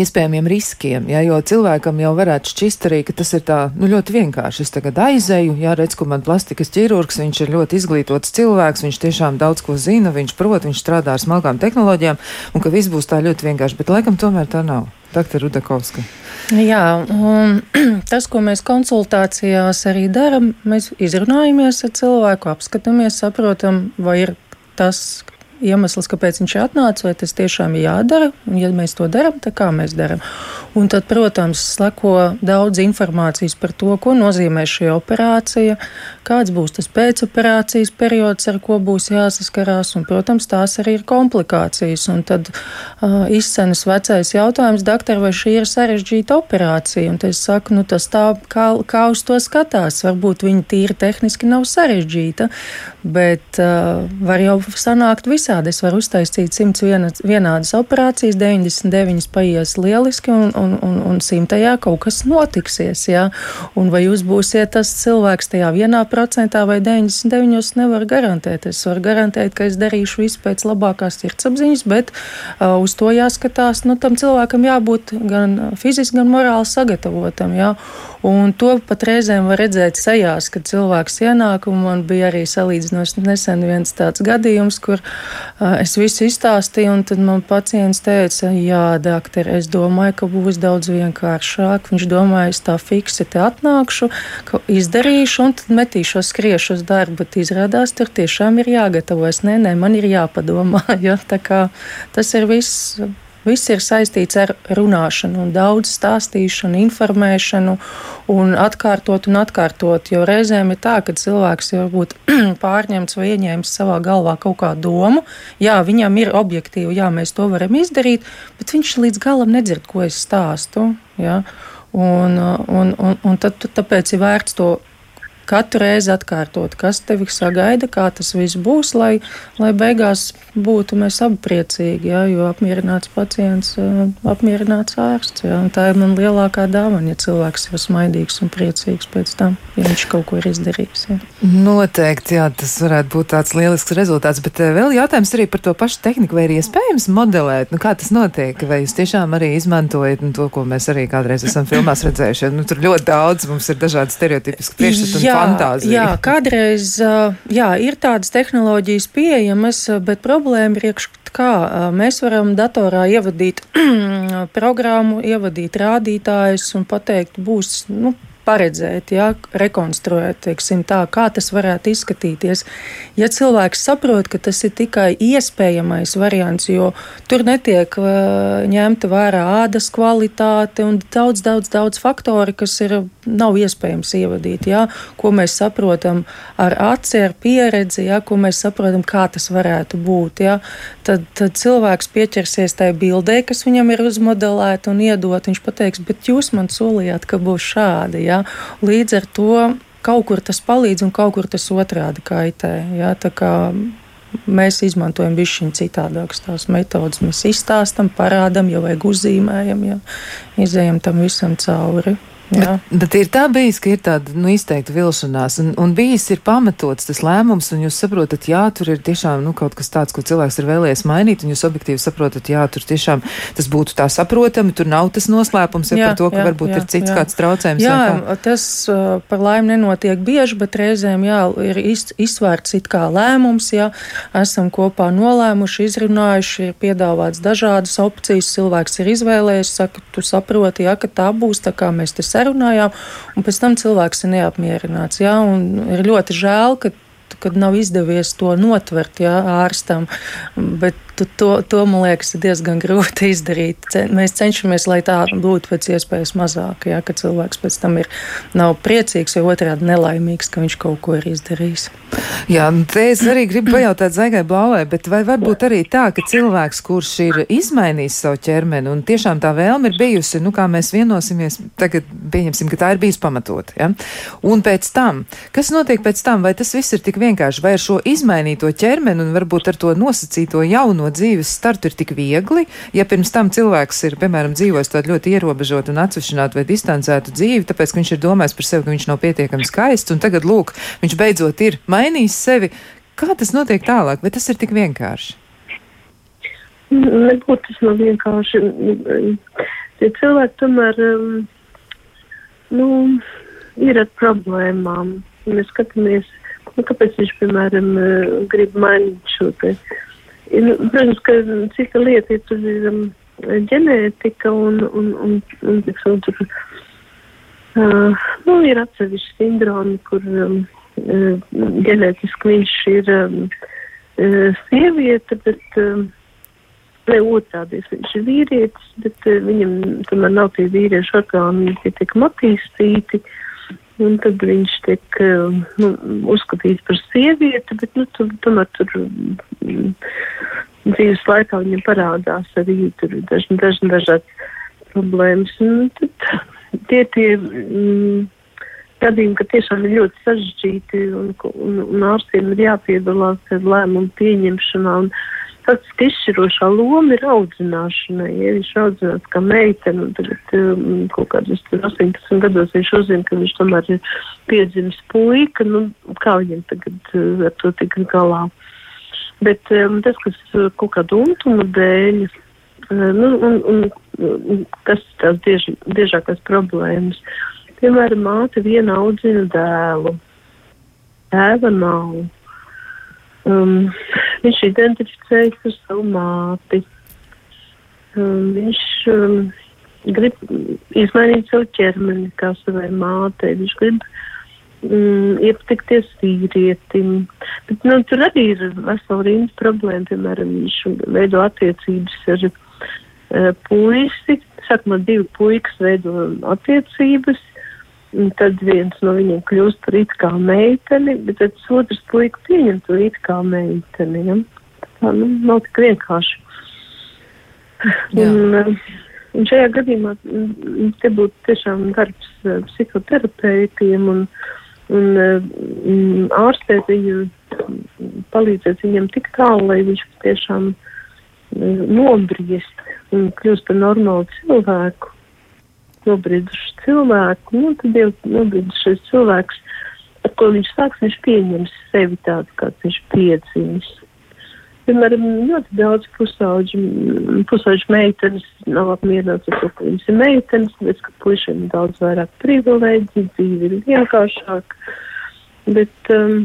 iespējamiem riskiem. Ja, jo cilvēkam jau varētu šķist arī, ka tas ir tā nu, ļoti vienkārši. Es tagad aizeju, ja redz, ka man plastikas ķirurgs, viņš ir ļoti izglītots cilvēks, viņš tiešām daudz ko zina, viņš prot, viņš strādā ar smagām tehnoloģijām, un ka viss būs tā ļoti vienkārši. Bet laikam tomēr tā nav. Dr. Rudakovska. Jā, un tas, ko mēs konsultācijās arī darām, mēs izrunājamies ar cilvēku, apskatāmies, saprotam, vai ir tas, iemesls, kāpēc viņš ir atnācis, vai tas tiešām ir jādara. Un, ja mēs to darām, tad kā mēs darām? Un tad, protams, sleko daudz informācijas par to, ko nozīmē šī operācija, kāds būs tas pēcoperācijas periods, ar ko būs jāsaskarās. Un, protams, tās arī ir komplikācijas. Un tad uh, izcenas vecais jautājums, doktor, vai šī ir sarežģīta operācija? Un es saku, nu tas tā, kā, kā uz to skatās. Varbūt viņa tīri tehniski nav sarežģīta, bet uh, var jau sanākt visā visādi. Es varu uztaisīt 101 vienādas operācijas, 99 paies lieliski, un, un, un, un simtajā kaut kas notiksies. Jā. Un vai jūs būsiet tas cilvēks tajā vienā procentā vai 99, es nevaru garantēt. Es varu garantēt, ka es darīšu visu pēc labākās sirdsapziņas, bet uh, uz to jāskatās. Nu, tam cilvēkam jābūt gan fiziski, gan morāli sagatavotam. Jā. Un to pat reizēm var redzēt sejās, kad cilvēks ienāk. Man bija arī salīdzinoši nesen viens tāds gadījums, kur es visu izstāstīju, un tad man pacients teica, jā, doktor, es domāju, ka būs daudz vienkāršāk. Viņš domāja, es tā fiksi te atnākšu, izdarīšu, un tad metīšos skriešu uz darbu, bet izrādās tur tiešām ir jāgatavojas. Nē, nē, man ir jāpadomā. Ja? Tā kā tas ir viss Viss ir saistīts ar runāšanu, un daudz stāstīšanu, informēšanu, un atkārtot un atkārtot. Jo reizēm ir tā, ka cilvēks jau varbūt pārņemts vai ieņēmis savā galvā kaut kādu domu. Jā, viņam ir objektīvi, jā, mēs to varam izdarīt, bet viņš līdz galam nedzird, ko es stāstu. Jā. Un, un, un, un tad, tāpēc ir vērts to katru reizi atkārtot, kas tevi sagaida, kā tas viss būs, lai, lai beigās būtu mēs abi priecīgi, jā, jo apmierināts pacients, apmierināts ārsts. Jā, tā ir man lielākā dāvana, ja cilvēks ir smaidīgs un priecīgs pēc tam, ja viņš kaut ko ir izdarījis. Jā. Noteikti, jā, tas varētu būt tāds lielisks rezultāts, bet vēl jautājums arī par to pašu tehniku, vai ir iespējams modelēt, nu kā tas notiek, vai jūs tiešām arī izmantojat nu, to, ko mēs arī kādreiz esam filmās redzējuši. Nu, tur ļoti daudz mums ir dažādi stereotipiski priekšstati un fantāzija. Jā, kādreiz jā, ir tādas tehnoloģijas pieejamas, bet problēma ir iekš kā mēs varam datorā ievadīt programmu, ievadīt rādītājus un pateikt, būs nu, paredzēt, ja, rekonstruēt, teiksim, tā, kā tas varētu izskatīties. Ja cilvēks saprot, ka tas ir tikai iespējamais variants, jo tur netiek uh, ņemta vērā ādas kvalitāte un daudz, daudz, daudz faktori, kas ir nav iespējams ievadīt, ja, ko mēs saprotam ar aci, ar pieredzi, ja, ko mēs saprotam, kā tas varētu būt, ja, tad, tad cilvēks pieķersies tai bildē, kas viņam ir uzmodelēta un iedot, viņš pateiks, bet jūs man solījāt, ka būs šādi, ja, Ja? Līdz ar to kaut kur tas palīdz un kaut kur tas otrādi kaitē. Ja? Mēs izmantojam višķiņu citādākas tās metodas. Mēs izstāstam, parādām, jau vajag uzzīmējam, ja izējam tam visam cauri. Bet, bet ir tā bijis, ka ir tāda nu, izteikta vilšanās, un, un bijis ir pamatots tas lēmums, un jūs saprotat, jā, tur ir tiešām nu, kaut kas tāds, ko cilvēks ir vēlējies mainīt, un jūs objektīvi saprotat, jā, tur tiešām tas būtu tā saprotami, tur nav tas noslēpums ja, jā, par to, ka jā, varbūt jā, ir cits jā. kāds traucējums. Jā, tas uh, par laimi nenotiek bieži, bet reizēm jā, ir iz, izsvērts it kā lēmums, jā, esam kopā nolēmuši, izrunājuši, ir piedāvāts dažādas opcijas, cilvēks ir izvēlējies, saka, tu saproti, jā, ka tā būs, tā kā mēs te sarunājām, un pēc tam cilvēks ir neapmierināts. Jā, ir ļoti žēl, ka kad nav izdevies to notvert jā, ārstam. Bet to, to, man liekas, ir diezgan grūti izdarīt. Mēs cenšamies, lai tā būtu pēc iespējas mazāk, ja ka cilvēks pēc tam ir nav priecīgs vai otrādi nelaimīgs, ka viņš kaut ko ir izdarījis. Jā, te es arī gribu pajautāt Zaigai Blāvai, bet vai varbūt arī tā, ka cilvēks, kurš ir izmainījis savu ķermeni un tiešām tā vēlme ir bijusi, nu kā mēs vienosimies, tagad pieņemsim, ka tā ir bijusi pamatot, ja? un pēc tam, kas notiek pēc tam, vai tas viss ir tik vienkārši, vai ar šo izmainīto ķermeni un varbūt ar to nosacīto jauno dzīves startu ir tik viegli, ja pirms tam cilvēks ir, piemēram, dzīvojis tādu ļoti ierobežotu un atsevišķinātu vai distancētu dzīvi, tāpēc, ka viņš ir domājis par sevi, ka viņš nav pietiekami skaists, un tagad, lūk, viņš beidzot ir mainījis sevi. Kā tas notiek tālāk, vai tas ir tik vienkārši? Nebūtu tas nav vienkārši. Tie cilvēki tomēr um, nu, ir ar problēmām. Mēs skatāmies, nu, kāpēc viņš, piemēram, grib mainīt šo te Nu, protams, ka cita lieta ir, tur ir um, ģenētika un, un, un, un, un tur, uh, nu, ir atsevišķi sindromi, kur um, uh, ģenētiski viņš ir um, uh, sieviete, bet um, ne otrādi, viņš ir vīrietis, bet uh, viņam tomēr nav tie vīriešu orgāni pietiekami attīstīti. Un tad viņš tiek nu, uzskatīts par sievieti, bet nu, tu, tomēr tur dzīves laikā viņam parādās arī tur dažni, dažni dažādas problēmas. Nu, tad tie tie mm, gadījumi, ka tiešām ir ļoti sarežģīti un, un, un ārstiem ir jāpiedalās lēmumu pieņemšanā. Un, faktiski izšķirošā loma ir audzināšanai. Ja viņš ir audzināts kā meitene, un tagad um, kaut kādos 18 gados viņš uzzina, ka viņš tomēr ir piedzimis puika, nu, kā viņam tagad uh, ar to tik galā. Bet um, tas, kas uh, kaut kādu untumu dēļ, uh, nu, un, un, un kas tās diež, diežākās problēmas, piemēram, māte viena audzina dēlu, tēva nav. Um, viņš identificējas ar savu māti. Um, viņš um, grib izmainīt savu ķermeni kā savai mātei. Viņš grib mm, iepatikties vīrietim. Bet, nu, tur arī ir vesela rinda problēma. Piemēram, viņš veido attiecības ar uh, puisi. Sākumā divi puikas veido attiecības. Un tad viens no viņiem kļūst par it kā meiteni, bet tad otrs puika pieņem to it kā meiteni. Ja? Tā nu, nav tik vienkārši. Un, uh, un šajā gadījumā te būtu tiešām darbs uh, psihoterapeitiem un un mm, ārstēt viņu, palīdzēt viņam tik tālu, lai viņš tiešām mm, nobriest un kļūst par normālu cilvēku, nobriedušu cilvēku, nu, tad jau nobriedušais cilvēks, ar ko viņš sāks, viņš pieņems sevi tādu, kāds viņš piedzimis. Piemēram, ļoti daudz pusauģu, pusauģu meitenes nav apmierināts ar to, ka viņas ir meitenes, bet ka puišiem ir daudz vairāk privilēģi, dzīve ir vienkāršāka. Bet, um,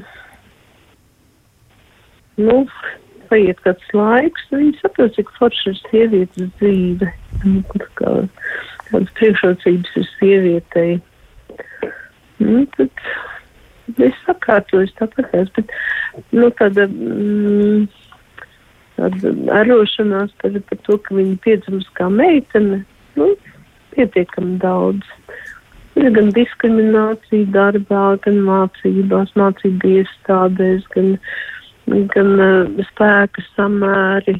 nu, paiet kāds laiks, viņi saprot, cik forši ir sievietes dzīve, kā, kādas priekšrocības ir sievietei. Nu, tad es sakārtoju tāpatās, bet, nu, tāda, mm, tāda arošanās par, par to, ka viņi piedzims kā meitene, nu, pietiekami daudz. Ir gan diskriminācija darbā, gan mācībās, mācību iestādēs, gan gan uh, spēka samēri,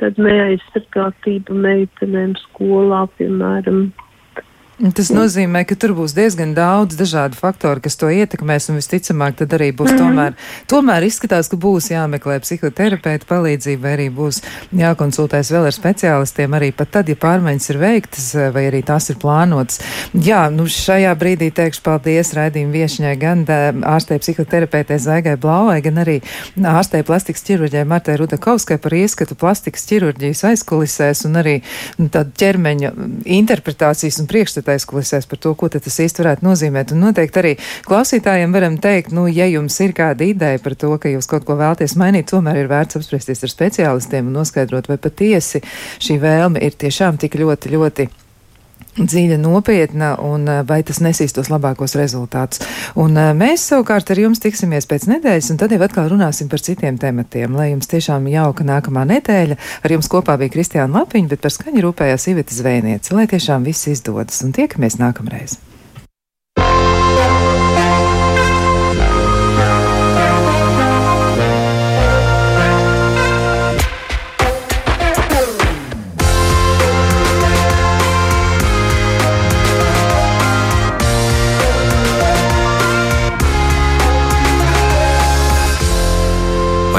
tad neaizsargātība meitenēm skolā, piemēram. Tas nozīmē, ka tur būs diezgan daudz dažādu faktoru, kas to ietekmēs, un visticamāk, tad arī būs mm -hmm. tomēr, tomēr izskatās, ka būs jāmeklē psihoterapeita palīdzība, vai arī būs jākonsultēs vēl ar speciālistiem, arī pat tad, ja pārmaiņas ir veiktas, vai arī tās ir plānotas. Jā, nu šajā brīdī teikšu paldies raidījumu viešņai gan ārstē psihoterapeitē Zaigai Blauai, gan arī ārstē plastikas ķirurģē Martai Rudakovskai par ieskatu plastikas ķirurģijas aizkulisēs un arī nu, tādu ķermeņa interpretācijas un priekšstatu aizkulisēs par to, ko tas īsti varētu nozīmēt. Un noteikti arī klausītājiem varam teikt, nu, ja jums ir kāda ideja par to, ka jūs kaut ko vēlaties mainīt, tomēr ir vērts apspriesties ar speciālistiem un noskaidrot, vai patiesi šī vēlme ir tiešām tik ļoti, ļoti dziļa, nopietna un eh, vai tas nesīs tos labākos rezultātus. Un eh, mēs savukārt ar jums tiksimies pēc nedēļas, un tad jau atkal runāsim par citiem tematiem. Lai jums tiešām jauka nākamā nedēļa, ar jums kopā bija Kristiāna Lapiņa, bet par skaņu rūpējās Iveta Zvēniece. Lai tiešām viss izdodas, un tiekamies nākamreiz!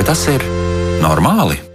Vai tas ir normāli?